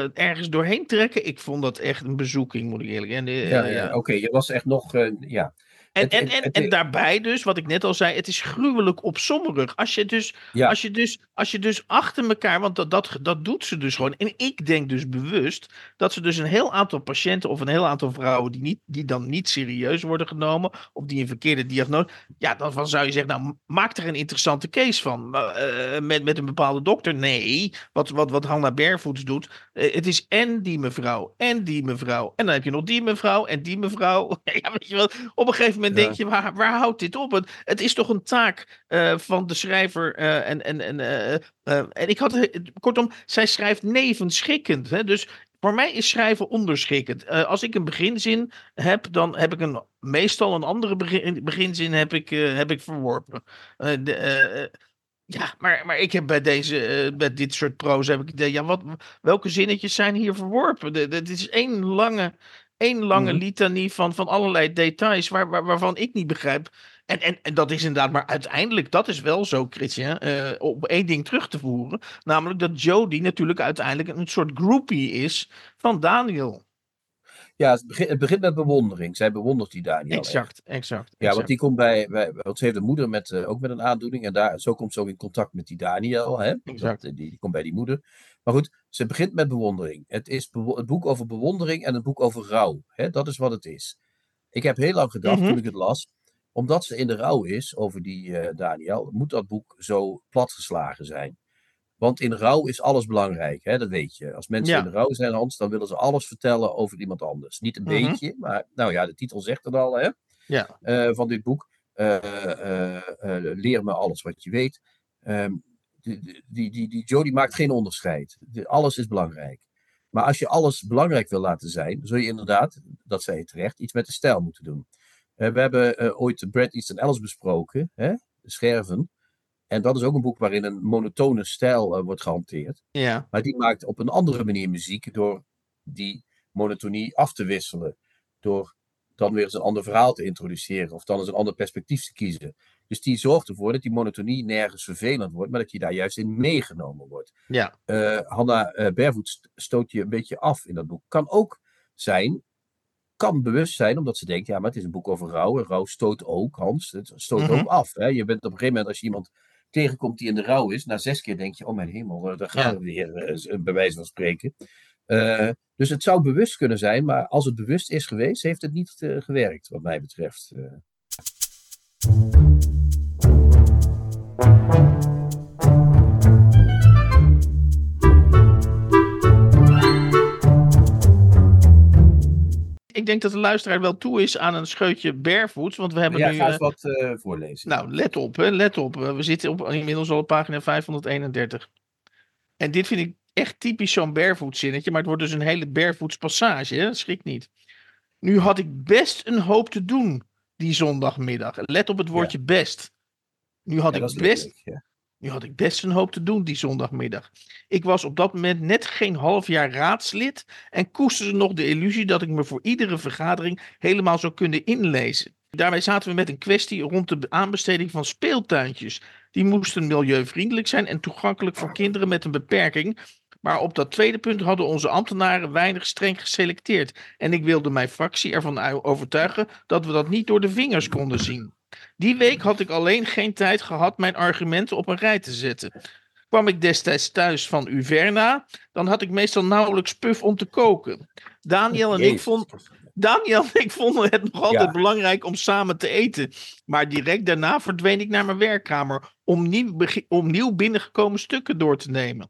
[SPEAKER 2] eh, ergens doorheen trekken. Ik vond dat echt een bezoeking, moet ik eerlijk zeggen.
[SPEAKER 3] Ja, ja, oké. je was echt nog. ja.
[SPEAKER 2] En,
[SPEAKER 3] Het-
[SPEAKER 2] en,
[SPEAKER 3] het-
[SPEAKER 2] en,
[SPEAKER 3] het-
[SPEAKER 2] en daarbij dus, wat ik net al zei, het is gruwelijk opzommerig. Als je dus,
[SPEAKER 3] Ja.
[SPEAKER 2] als je dus, als je dus achter elkaar, want dat, dat, dat doet ze dus gewoon. En ik denk dus bewust dat ze dus een heel aantal patiënten of een heel aantal vrouwen die, niet, die dan niet serieus worden genomen, of die een verkeerde diagnose. Ja, dan van zou je zeggen, nou, maak er een interessante case van. Eh, met, met een bepaalde dokter. Nee, wat, wat, wat Hanna Barefoots doet. eh, het is en die mevrouw, en die mevrouw. En dan heb je nog die mevrouw, en die mevrouw. ja, weet je wel, op een gegeven moment
[SPEAKER 3] Ja.
[SPEAKER 2] denk je, waar, waar houdt dit op? Het, het is toch een taak eh, van de schrijver. en, en, en, en ik had, eh, kortom, zij schrijft nevenschikkend. Hè? Dus voor mij is schrijven onderschikkend. Eh, als ik een beginzin heb, dan heb ik een, meestal een andere begin, beginzin heb ik, eh, heb ik verworpen. Eh, de, eh, eh, ja, maar, maar ik heb bij, deze, eh, bij dit soort proza heb ik het idee, ja, wat, welke zinnetjes zijn hier verworpen? De- de- Dit is één lange, één lange
[SPEAKER 3] Mhm.
[SPEAKER 2] litanie van, van allerlei details waar, waar, waarvan ik niet begrijp. En, en, en dat is inderdaad, maar uiteindelijk, dat is wel zo, Christian, eh, op één ding terug te voeren. Namelijk dat Jodie natuurlijk uiteindelijk een soort groupie is van Daniel.
[SPEAKER 3] Ja, het begint, het begint met bewondering. Zij bewondert die Daniel. echt.
[SPEAKER 2] Exact, exact.
[SPEAKER 3] Ja,
[SPEAKER 2] exact.
[SPEAKER 3] want die komt bij, bij want ze heeft een moeder met, eh, ook met een aandoening. En daar, zo komt ze ook in contact met die Daniel. Hè?
[SPEAKER 2] Exact.
[SPEAKER 3] Dat, eh, die, die komt bij die moeder. Maar goed, ze begint met bewondering. Het is bewo- het boek over bewondering en een boek over rouw. Hè? Dat is wat het is. Ik heb heel lang gedacht
[SPEAKER 2] Mhm.
[SPEAKER 3] toen ik het las. Omdat ze in de rouw is over die eh, Daniel, moet dat boek zo platgeslagen zijn. Want in rouw is alles belangrijk, hè? dat weet je. Als mensen
[SPEAKER 2] Ja.
[SPEAKER 3] in de rouw zijn, Hans, dan willen ze alles vertellen over iemand anders. Niet een
[SPEAKER 2] Mhm.
[SPEAKER 3] beetje, maar nou ja, de titel zegt het al, hè?
[SPEAKER 2] Ja.
[SPEAKER 3] eh, van dit boek. Eh, leer me alles wat je weet. Ehm, die, die, die, maakt geen onderscheid. De- alles is belangrijk. Maar als je alles belangrijk wil laten zijn, zul je inderdaad, dat zei je terecht, iets met de stijl moeten doen. We hebben eh, ooit Brad Easton Ellis besproken, hè? Scherven. En dat is ook een boek waarin een monotone stijl eh, wordt gehanteerd.
[SPEAKER 2] Ja,
[SPEAKER 3] Maar die maakt op een andere manier muziek door die monotonie af te wisselen. Door dan weer eens een ander verhaal te introduceren of dan eens een ander perspectief te kiezen. Dus die zorgt ervoor dat die monotonie nergens vervelend wordt, maar dat je daar juist in meegenomen wordt.
[SPEAKER 2] ja.
[SPEAKER 3] Eh Hanna Barefoot st- stoot je een beetje af in dat boek. Kan ook zijn, kan bewust zijn, omdat ze denkt, ja, maar het is een boek over rouw. En rouw stoot ook, Hans, het stoot
[SPEAKER 2] Mhm.
[SPEAKER 3] ook af. Hè? Je bent op een gegeven moment, als je iemand tegenkomt die in de rouw is, na zes keer denk je, oh mijn hemel, eh, daar gaan we weer, eh, bij wijze van spreken. Eh, dus het zou bewust kunnen zijn, maar als het bewust is geweest, heeft het niet eh, gewerkt, wat mij betreft.
[SPEAKER 2] Ik denk dat de luisteraar wel toe is aan een scheutje barefoots, want we hebben
[SPEAKER 3] ja,
[SPEAKER 2] nu...
[SPEAKER 3] ga
[SPEAKER 2] eh,
[SPEAKER 3] eens wat eh, voorlezen.
[SPEAKER 2] Nou, let op, hè, let op. Eh, We zitten op, inmiddels al op pagina 531. En dit vind ik echt typisch zo'n barefoot zinnetje, maar het wordt dus een hele barefoots passage, hè? schrik niet. Nu had ik best een hoop te doen die zondagmiddag. Let op het woordje best. Nu had
[SPEAKER 3] Ja,
[SPEAKER 2] ik best
[SPEAKER 3] leuk.
[SPEAKER 2] Nu had ik best een hoop te doen die zondagmiddag. Ik was op dat moment net geen half jaar raadslid en koesterde nog de illusie dat ik me voor iedere vergadering helemaal zou kunnen inlezen. Daarbij zaten we met een kwestie rond de aanbesteding van speeltuintjes. Die moesten milieuvriendelijk zijn en toegankelijk voor kinderen met een beperking. Maar op dat tweede punt hadden onze ambtenaren weinig streng geselecteerd. En ik wilde mijn fractie ervan overtuigen dat we dat niet door de vingers konden zien. Die week had ik alleen geen tijd gehad mijn argumenten op een rij te zetten. Kwam ik destijds thuis van Uverna, dan had ik meestal nauwelijks puf om te koken. Daniel en ik vonden, Daniel en ik vonden het nog altijd
[SPEAKER 3] Ja.
[SPEAKER 2] belangrijk om samen te eten. Maar direct daarna verdween ik naar mijn werkkamer om nieuw, begi- om nieuw binnengekomen stukken door te nemen.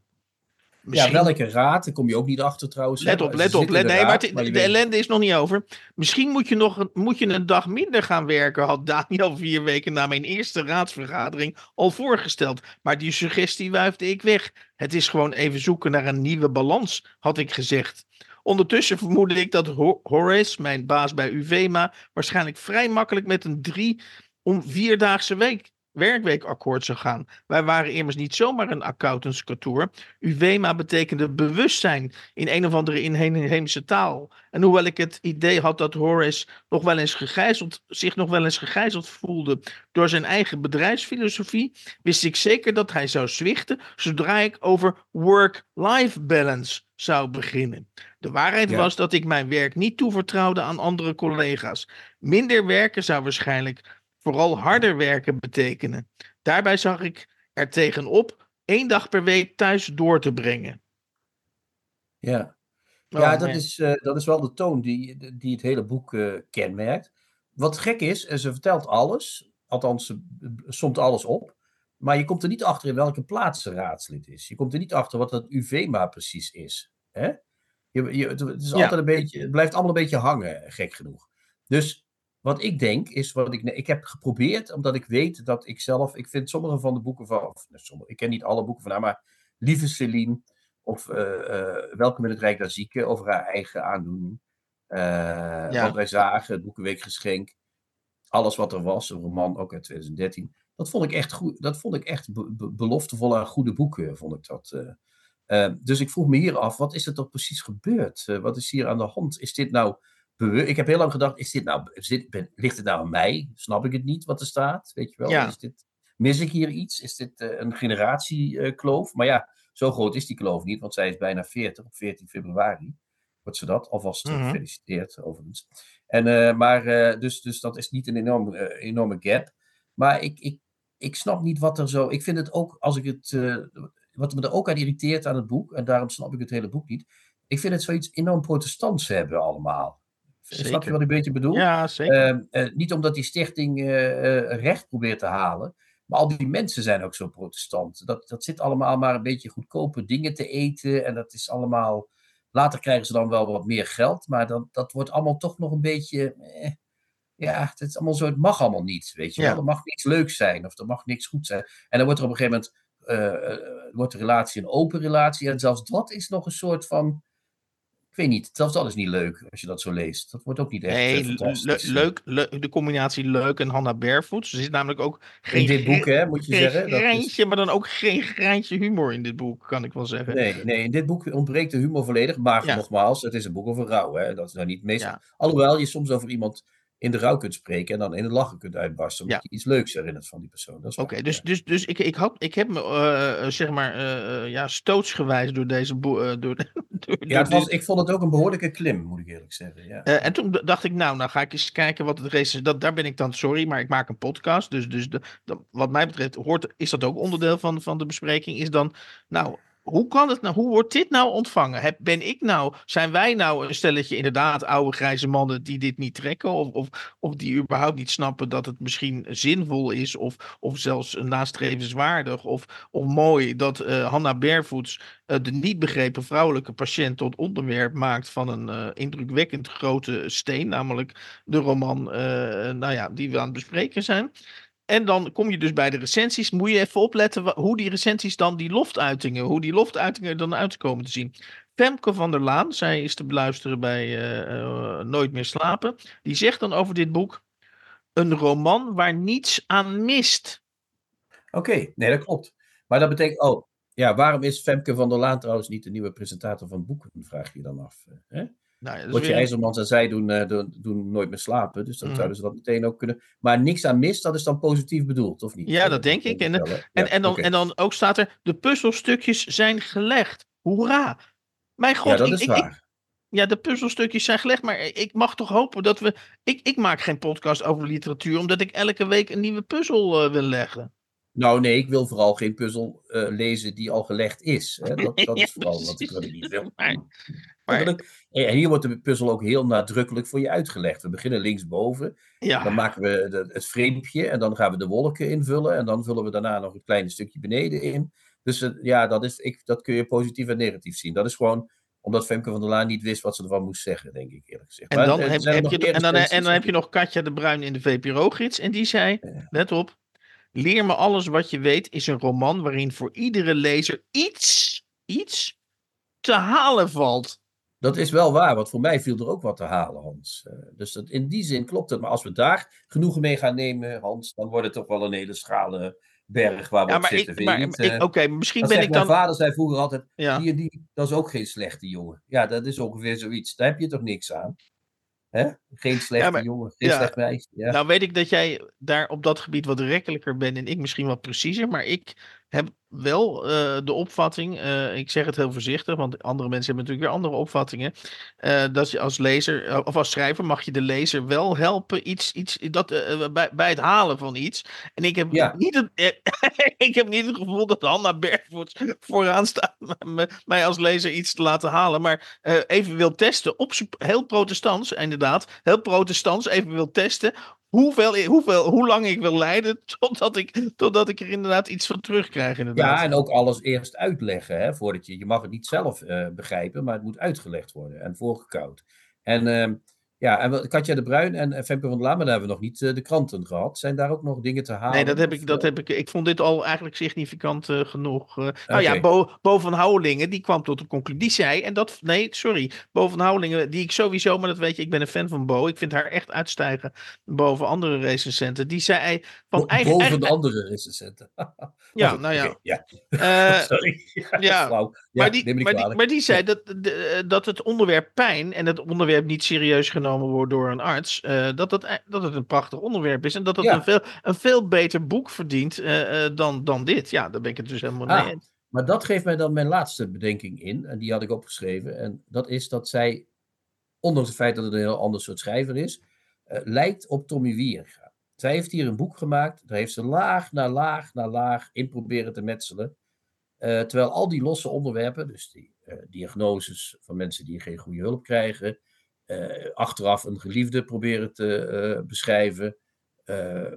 [SPEAKER 3] Ja, welke raad? Daar kom je ook niet achter trouwens.
[SPEAKER 2] Let op, let op. Let, nee, maar het- de
[SPEAKER 3] weet-
[SPEAKER 2] ellende is nog niet over. Misschien moet je, nog, een- moet je een dag minder gaan werken, had Daniel vier weken na mijn eerste raadsvergadering al voorgesteld. Maar die suggestie wuifde ik weg. Het is gewoon even zoeken naar een nieuwe balans, had ik gezegd. Ondertussen vermoedde ik dat Ho- Horace, mijn baas bij UVMA, waarschijnlijk vrij makkelijk met een drie om vierdaagse week werkweekakkoord zou gaan. Wij waren immers niet zomaar een accountantskantoor. UWEMA betekende bewustzijn in een of andere inheemse taal. En hoewel ik het idee had dat Horace nog wel eens gegijzeld, zich nog wel eens gegijzeld voelde door zijn eigen bedrijfsfilosofie, wist ik zeker dat hij zou zwichten zodra ik over work-life balance zou beginnen. De waarheid was dat ik mijn werk niet toevertrouwde aan andere collega's. Minder werken zou waarschijnlijk vooral harder werken betekenen. Daarbij zag ik er tegenop één dag per week thuis door te brengen.
[SPEAKER 3] Ja, ja oh, dat, is, uh, dat is wel de toon die, die het hele boek uh, kenmerkt. Wat gek is, ze vertelt alles, althans ze somt alles op, maar je komt er niet achter in welke plaats ze raadslid is. Je komt er niet achter wat dat UVMA precies is. Hè? Je, je, het, is altijd een beetje, het blijft allemaal een beetje hangen, gek genoeg. Dus wat ik denk is, wat ik, ik heb geprobeerd, omdat ik weet dat ik zelf, ik vind sommige van de boeken van, of, sommige, ik ken niet alle boeken van haar, maar Lieve Celine, of uh, Welkom in het Rijk der Zieken, over haar eigen aandoening. Uh, ja. Wat wij zagen, het Boekenweekgeschenk, alles wat er was, een roman ook uit 2013. Dat vond ik echt goed, dat vond ik echt be beloftevolle goede boeken, vond ik dat. dus ik vroeg me hier af, wat is er toch precies gebeurd? wat is hier aan de hand? Is dit nou ik heb heel lang gedacht, is dit nou, is dit, ligt het nou aan mij? Snap ik het niet wat er staat? Weet je wel? Is dit, mis ik hier iets? Is dit uh, een generatiekloof? maar ja, zo groot is die kloof niet, want zij is bijna 40 op 14 februari. Wordt ze dat? Alvast mm gefeliciteerd, overigens. En, uh, maar, uh, dus, dus dat is niet een enorme, enorme gap. Maar ik, ik, ik snap niet wat er zo. Ik vind het ook, als ik het. wat me er ook aan irriteert aan het boek, en daarom snap ik het hele boek niet. Ik vind het zoiets enorm protestants hebben allemaal. Zeker. Snap je wat ik een beetje bedoel?
[SPEAKER 2] Ja, zeker.
[SPEAKER 3] Uh, niet omdat die stichting uh, recht probeert te halen, maar al die mensen zijn ook zo protestant. Dat, dat zit allemaal maar een beetje goedkope dingen te eten en dat is allemaal... Later krijgen ze dan wel wat meer geld, maar dan, dat wordt allemaal toch nog een beetje... Eh, ja, het, is allemaal zo, het mag allemaal niet, weet je wel. Er mag niks leuk zijn of er mag niks goed zijn. En dan wordt er op een gegeven moment... wordt de relatie een open relatie en zelfs dat is nog een soort van weet niet, zelfs dat is niet leuk als je dat zo leest. Dat wordt ook niet echt nee,
[SPEAKER 2] uh, leuk, leuk, de combinatie leuk en Hannah Barefoot. Er zit namelijk ook geen...
[SPEAKER 3] In dit boek, hè, moet je zeggen.
[SPEAKER 2] Grijntje, is... maar dan ook geen greintje humor in dit boek, kan ik wel zeggen.
[SPEAKER 3] Nee, nee in dit boek ontbreekt de humor volledig. Maar nogmaals, het is een boek over rouw, hè. Dat is nou niet meestal... Ja. Alhoewel je soms over iemand in de rouw kunt spreken en dan in het lachen kunt uitbarsten. Omdat je iets leuks herinnert van die persoon.
[SPEAKER 2] Oké, dus, dus, dus ik, ik, had, ik heb me, uh, zeg maar, uh, ja, stootsgewijs door deze door,
[SPEAKER 3] door, ja, was, ik vond het ook een behoorlijke klim, moet ik eerlijk zeggen. Ja.
[SPEAKER 2] en toen dacht ik, nou, nou ga ik eens kijken wat het race is. Dat, daar ben ik dan, sorry, maar ik maak een podcast. Dus, dus de, wat mij betreft hoort, is dat ook onderdeel van, van de bespreking. Is dan, nou, hoe kan het nou? Hoe wordt dit nou ontvangen? Ben ik nou, zijn wij nou een stelletje inderdaad oude grijze mannen die dit niet trekken? Of, of, of die überhaupt niet snappen dat het misschien zinvol is of, of zelfs nastrevenswaardig of, of mooi dat uh, Hannah Barefoots uh, de niet begrepen vrouwelijke patiënt tot onderwerp maakt van een uh, indrukwekkend grote steen, namelijk de roman nou ja, die we aan het bespreken zijn. En dan kom je dus bij de recensies. Moet je even opletten hoe die recensies dan die loftuitingen, hoe die loftuitingen dan uitkomen te zien. Femke van der Laan, zij is te beluisteren bij uh, uh, Nooit meer slapen. Die zegt dan over dit boek: een roman waar niets aan mist.
[SPEAKER 3] Oké, nee, dat klopt. Maar dat betekent, oh, ja, waarom is Femke van der Laan trouwens niet de nieuwe presentator van boeken? Vraag je dan af. Hè? Nou, ja, Rotje IJzermans en zij doen, uh, doen, doen, nooit meer slapen. Dus dan mm. zouden ze dat meteen ook kunnen. Maar niks aan mis, dat is dan positief bedoeld, of niet?
[SPEAKER 2] Ja, dat denk ik. En, en, en, dan, en dan ook staat er: de puzzelstukjes zijn gelegd. Hoera! Mijn god,
[SPEAKER 3] ja, dat is
[SPEAKER 2] ik,
[SPEAKER 3] waar.
[SPEAKER 2] Ik, ja, de puzzelstukjes zijn gelegd, maar ik mag toch hopen dat we. Ik, ik maak geen podcast over literatuur, omdat ik elke week een nieuwe puzzel uh, wil leggen.
[SPEAKER 3] Nou, nee, ik wil vooral geen puzzel uh, lezen die al gelegd is. Hè? Dat, dat is vooral wat ik niet wil. Maar, en hier wordt de puzzel ook heel nadrukkelijk voor je uitgelegd. We beginnen linksboven. Ja. Dan maken we het framepje en dan gaan we de wolken invullen. En dan vullen we daarna nog een klein stukje beneden in. Dus uh, ja, dat, is, ik, dat kun je positief en negatief zien. Dat is gewoon omdat Femke van der Laan niet wist wat ze ervan moest zeggen, denk ik eerlijk gezegd.
[SPEAKER 2] En dan, heb, heb je, en dan, en dan heb je nog Katja de Bruin in de VPRO-gids. En die zei, let op, Leer me alles wat je weet is een roman waarin voor iedere lezer iets, iets te halen valt.
[SPEAKER 3] Dat is wel waar, want voor mij viel er ook wat te halen, Hans. Uh, dus dat, in die zin klopt het. Maar als we daar genoegen mee gaan nemen, Hans, dan wordt het toch wel een hele schrale berg waar we
[SPEAKER 2] ja,
[SPEAKER 3] op
[SPEAKER 2] maar
[SPEAKER 3] zitten.
[SPEAKER 2] Ik, maar,
[SPEAKER 3] uh,
[SPEAKER 2] Oké, okay, misschien ben ik
[SPEAKER 3] mijn
[SPEAKER 2] dan...
[SPEAKER 3] Mijn vader zei vroeger altijd,
[SPEAKER 2] Ja.
[SPEAKER 3] die, die, dat is ook geen slechte jongen. Ja, dat is ongeveer zoiets. Daar heb je toch niks aan? Hè? Geen slechte
[SPEAKER 2] maar-
[SPEAKER 3] jongen, geen
[SPEAKER 2] ja.
[SPEAKER 3] slecht meisje. Ja.
[SPEAKER 2] Nou weet ik dat jij daar op dat gebied wat rekkelijker bent en ik misschien wat preciezer, maar ik heb wel eh, de opvatting, eh, ik zeg het heel voorzichtig, want andere mensen hebben natuurlijk weer andere opvattingen, eh, dat je als lezer of als schrijver mag je de lezer wel helpen iets, iets dat, bij, bij het halen van iets. En ik heb,
[SPEAKER 3] Ja.
[SPEAKER 2] niet het, ik heb niet het gevoel dat Hanna Bergvoets vooraan staat mij als lezer iets te laten halen, maar even wil testen, op heel protestants inderdaad, heel protestants even wil testen hoeveel, hoeveel, hoe lang ik wil lijden totdat ik, totdat ik er inderdaad iets van terugkrijg inderdaad.
[SPEAKER 3] Ja, en ook alles eerst uitleggen, hè, voordat je, je mag het niet zelf eh, begrijpen, maar het moet uitgelegd worden en voorgekoud. En ehm, ja, en Katja de Bruin en Femke van der Laan, maar daar hebben we nog niet eh, de kranten gehad. Zijn daar ook nog dingen te halen?
[SPEAKER 2] Nee, dat heb ik, dat
[SPEAKER 3] eh,
[SPEAKER 2] heb ik. Ik vond dit al eigenlijk significant eh, genoeg. nou ja. Bo, Bo van Houwelingen, die kwam tot de conclusie. Die zei, en dat, nee, sorry. Bo van Houwelingen, die ik sowieso, maar dat weet je, ik ben een fan van Bo. Ik vind haar echt uitstijgen boven andere recensenten. Die zei van
[SPEAKER 3] bo-
[SPEAKER 2] eigen.
[SPEAKER 3] boven
[SPEAKER 2] eigen-
[SPEAKER 3] de andere recensenten.
[SPEAKER 2] ja,
[SPEAKER 3] Goed,
[SPEAKER 2] nou ja.
[SPEAKER 3] ja.
[SPEAKER 2] Eh,
[SPEAKER 3] Sorry.
[SPEAKER 2] ja,
[SPEAKER 3] Flauw. Ja,
[SPEAKER 2] maar, die, maar, die,
[SPEAKER 3] kwalijk.
[SPEAKER 2] maar die zei dat, de- dat het onderwerp pijn en het onderwerp niet serieus genomen wordt door een arts, eh, dat, het, e- dat het een prachtig onderwerp is en dat het
[SPEAKER 3] Ja.
[SPEAKER 2] een, veel, een veel beter boek verdient eh, eh, dan, dan dit. Ja, daar ben ik het dus helemaal
[SPEAKER 3] Ah.
[SPEAKER 2] mee eens.
[SPEAKER 3] Maar dat geeft mij dan mijn laatste bedenking in. En die had ik opgeschreven. En dat is dat zij, ondanks het feit dat het een heel ander soort schrijver is, lijkt op Tommy Wieringa. Zij heeft hier een boek gemaakt. Daar heeft ze laag na laag na laag in proberen te metselen. Terwijl al die losse onderwerpen, dus die diagnoses van mensen die geen goede hulp krijgen, achteraf een geliefde proberen te eh, beschrijven, eh,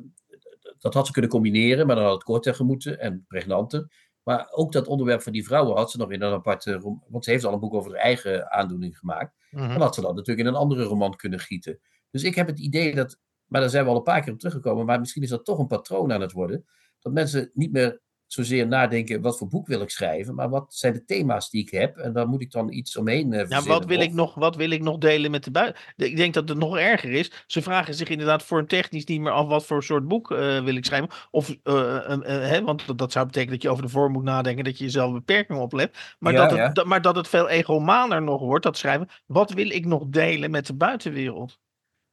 [SPEAKER 3] dat had ze kunnen combineren, maar dan had het korter gemoeten en pregnanter. Maar ook dat onderwerp van die vrouwen had ze nog in een aparte. rom- Want ze heeft al een boek over haar eigen aandoening gemaakt.
[SPEAKER 2] Mhm.
[SPEAKER 3] Dan had ze dat natuurlijk in een andere roman kunnen gieten. Dus ik heb het idee dat. Maar daar zijn we al een paar keer op teruggekomen. Maar misschien is dat toch een patroon aan het worden. Dat mensen niet meer zozeer nadenken: wat voor boek wil ik schrijven? Maar wat zijn de thema's die ik heb? En daar moet ik dan iets omheen eh
[SPEAKER 2] Ja,
[SPEAKER 3] verzinnen.
[SPEAKER 2] wat wil,
[SPEAKER 3] Of-
[SPEAKER 2] ik nog, wat wil ik nog delen met de buiten? Ik denk dat het nog erger is. Ze vragen zich inderdaad voor een technisch niet meer af wat voor soort boek eh, wil ik schrijven. Of, eh, hè, want dat, dat zou betekenen dat je over de vorm moet nadenken, dat je jezelf beperkingen oplegt. Maar,
[SPEAKER 3] Ja,
[SPEAKER 2] dat het, dat- maar dat het veel egomaner nog wordt, dat schrijven. Wat wil ik nog delen met de buitenwereld?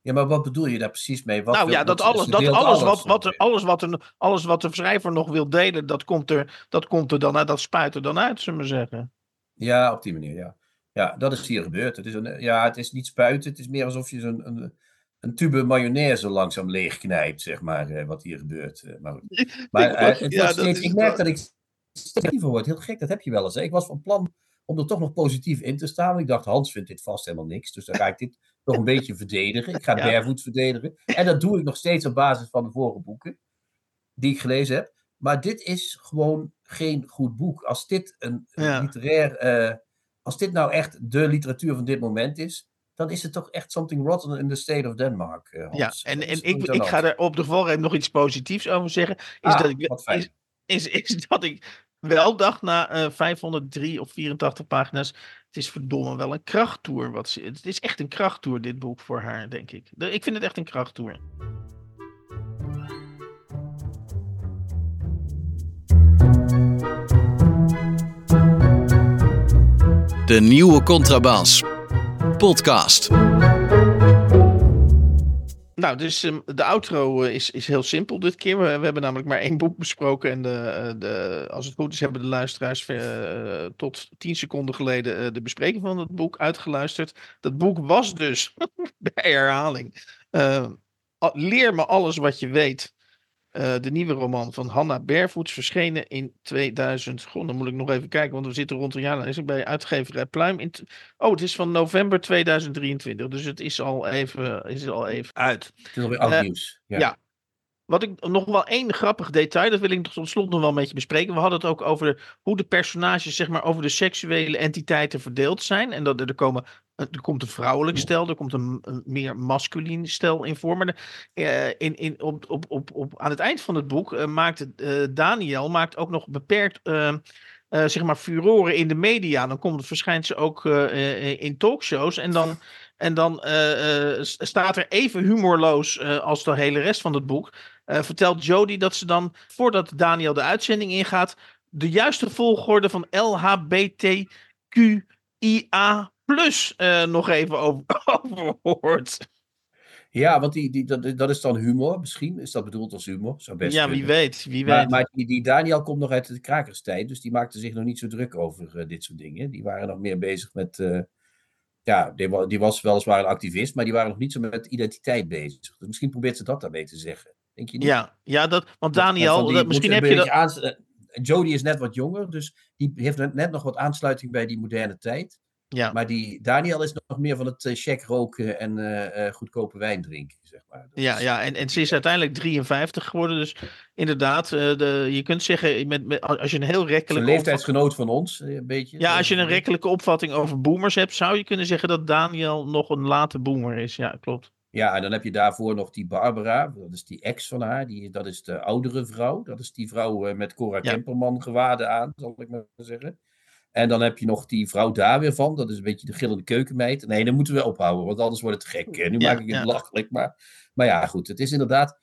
[SPEAKER 3] Ja, maar wat bedoel je daar precies mee? Wat
[SPEAKER 2] nou
[SPEAKER 3] wil-
[SPEAKER 2] ja, dat alles, dat alles, wat, wat, er, alles, wat, er, alles wat de schrijver nog wil delen, dat komt er, dat komt er dan uit, dat spuit er dan uit, zullen we maar zeggen.
[SPEAKER 3] Ja, op die manier, ja. Ja, dat is hier gebeurd. Het is, een, ja, het is niet spuiten, het is meer alsof je zo'n een, een tube mayonaise langzaam leegknijpt, zeg maar, eh, wat hier gebeurt. eh, Maar, maar eh, het
[SPEAKER 2] Ja, dat
[SPEAKER 3] steeds, ik merk
[SPEAKER 2] wel-
[SPEAKER 3] dat ik steeds word. Heel gek, dat heb je wel eens. Hè? Ik was van plan om er toch nog positief in te staan. Ik dacht, Hans vindt dit vast helemaal niks, dus dan ga ik dit toch een beetje verdedigen. Ik ga
[SPEAKER 2] Ja.
[SPEAKER 3] Barefoot verdedigen. En dat doe ik nog steeds op basis van de vorige boeken die ik gelezen heb. Maar dit is gewoon geen goed boek. Als dit een
[SPEAKER 2] Ja.
[SPEAKER 3] literair. eh, als dit nou echt de literatuur van dit moment is. dan is het toch echt something rotten in the state of Denmark. eh,
[SPEAKER 2] Ja, en, en ik, ik ga er op de valreep nog iets positiefs over zeggen. Is,
[SPEAKER 3] Ah,
[SPEAKER 2] dat, ik,
[SPEAKER 3] wat fijn.
[SPEAKER 2] is, is, is dat ik wel dacht na eh 503 of 84 pagina's. Het is verdomme wel een krachttoer. Wat ze, het is echt een krachttoer, dit boek voor haar, denk ik. Ik vind het echt een krachttoer.
[SPEAKER 1] De nieuwe Contrabas. Podcast.
[SPEAKER 2] Nou, dus ehm, de outro eh, is, is heel simpel dit keer. We, hebben namelijk maar één boek besproken. En de, eh, de, als het goed is, hebben de luisteraars eh, tot tien seconden geleden de bespreking van het boek uitgeluisterd. Dat boek was dus, bij herhaling, Leer me alles wat je weet. Eh, de nieuwe roman van Hanna Bervoets, verschenen in 2000. Goh, dan moet ik nog even kijken, want we zitten rond een jaar. Dan is ik bij uitgeverij Pluim. In oh, het is van november 2023, dus het is al even, is al even uit.
[SPEAKER 3] Het is alweer oud
[SPEAKER 2] Eh,
[SPEAKER 3] nieuws. Ja.
[SPEAKER 2] ja. Wat ik nog wel één grappig detail, dat wil ik tot slot nog wel een beetje bespreken. We hadden het ook over de- hoe de personages, zeg maar, over de seksuele entiteiten verdeeld zijn. En dat er, er komen. Er komt een vrouwelijk stel, er komt een, een meer masculien stel in voor. Maar de- eh, in, in, op, op, op, op, aan het eind van het boek eh, maakt eh, Daniel maakt ook nog beperkt eh, eh, zeg maar furoren in de media. Dan komt het, verschijnt ze ook uh, in talkshows. En dan, en dan uh, staat er even humorloos als de hele rest van het boek. vertelt Jodie dat ze dan, voordat Daniel de uitzending ingaat, de juiste volgorde van LHBTQIA plus nog even over, over hoort.
[SPEAKER 3] Ja, want die, die, dat, dat is dan humor. Misschien is dat bedoeld als humor. Zou best
[SPEAKER 2] ja, wie weet. Wie
[SPEAKER 3] maar,
[SPEAKER 2] weet.
[SPEAKER 3] maar die, die, Daniel komt nog uit de krakerstijd. Dus die maakte zich nog niet zo druk over uh, dit soort dingen. Die waren nog meer bezig met. Uh, ja, die, die, was weliswaar een activist. Maar die waren nog niet zo met identiteit bezig. Dus misschien probeert ze dat daarmee te zeggen. Denk je niet?
[SPEAKER 2] Ja, ja dat, want Daniel. Dat, misschien heb je dat.
[SPEAKER 3] Uh, Jodie is net wat jonger. Dus die heeft net nog wat aansluiting bij die moderne tijd. Ja. Maar die Daniel is nog meer van het uh, check roken en uh, uh, goedkope wijn drinken, zeg maar.
[SPEAKER 2] Dat ja, is, ja en, en ze is uiteindelijk 53 geworden. Dus inderdaad, de, je kunt zeggen, met, met, als je een heel rekkelijke...
[SPEAKER 3] Een leeftijdsgenoot van ons, een beetje.
[SPEAKER 2] Ja, als je een rekkelijke opvatting over boomers hebt, zou je kunnen zeggen dat Daniel nog een late boomer is. Ja, klopt.
[SPEAKER 3] Ja, en dan heb je daarvoor nog die Barbara, dat is die ex van haar, die, dat is de oudere vrouw. Dat is die vrouw met Cora ja. Kemperman gewaden aan, zal ik maar zeggen. En dan heb je nog die vrouw daar weer van. Dat is een beetje de gillende keukenmeid. Nee, dan moeten we ophouden, want anders wordt het gek. Nu maak ik het ja. belachelijk. Maar, maar ja, goed. Het is inderdaad.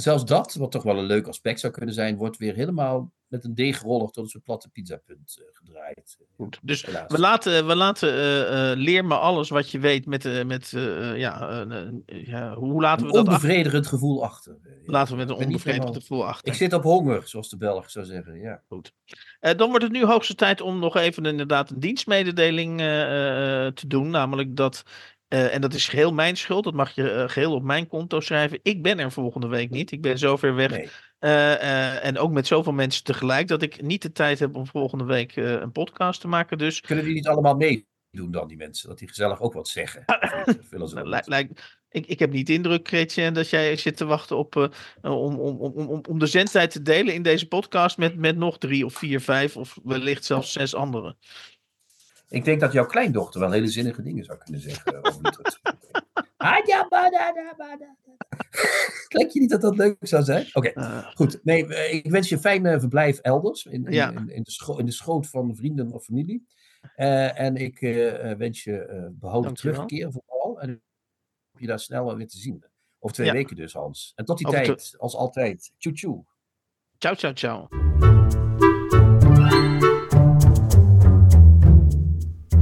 [SPEAKER 3] Zelfs dat, wat toch wel een leuk aspect zou kunnen zijn, wordt weer helemaal met een deegroller tot een soort platte pizzapunt uh, gedraaid.
[SPEAKER 2] Goed, dus we laten, we laten uh, uh, leer me alles wat je weet met, met ja, ja, hoe laten we
[SPEAKER 3] een
[SPEAKER 2] dat
[SPEAKER 3] onbevredigend gevoel achter.
[SPEAKER 2] Laten we met een onbevredigend gevoel achter.
[SPEAKER 3] Ik zit op honger, zoals de Belg zou zeggen. Ja.
[SPEAKER 2] Goed. dan wordt het nu hoogste tijd om nog even inderdaad een dienstmededeling te doen. Namelijk dat uh, en dat is geheel mijn schuld. Dat mag je uh, geheel op mijn konto schrijven. Ik ben er volgende week niet. Ik ben zo ver weg. Nee. Uh, en ook met zoveel mensen tegelijk. Dat ik niet de tijd heb om volgende week een podcast te maken. Dus...
[SPEAKER 3] Kunnen die niet allemaal meedoen dan, die mensen? Dat die gezellig ook wat zeggen?
[SPEAKER 2] nou, ik, ik heb niet de indruk, Chrétien, dat jij zit te wachten op, om, om, om, om de zendtijd te delen in deze podcast met, met nog drie of vier, vijf of wellicht zelfs zes anderen.
[SPEAKER 3] Ik denk dat jouw kleindochter wel hele zinnige dingen zou kunnen zeggen over Denk je niet dat dat leuk zou zijn? Oké, okay. goed. Nee, ik wens je een fijn verblijf elders. In, in, ja. in, in, de scho in, de schoot van vrienden of familie. Uh, en ik uh, wens je uh, behouden terugkeer vooral. En je daar snel weer te zien. Over twee ja. weken dus, Hans. En tot die Over tijd, als altijd. Tjoe tjoe.
[SPEAKER 2] Ciao, ciao, ciao.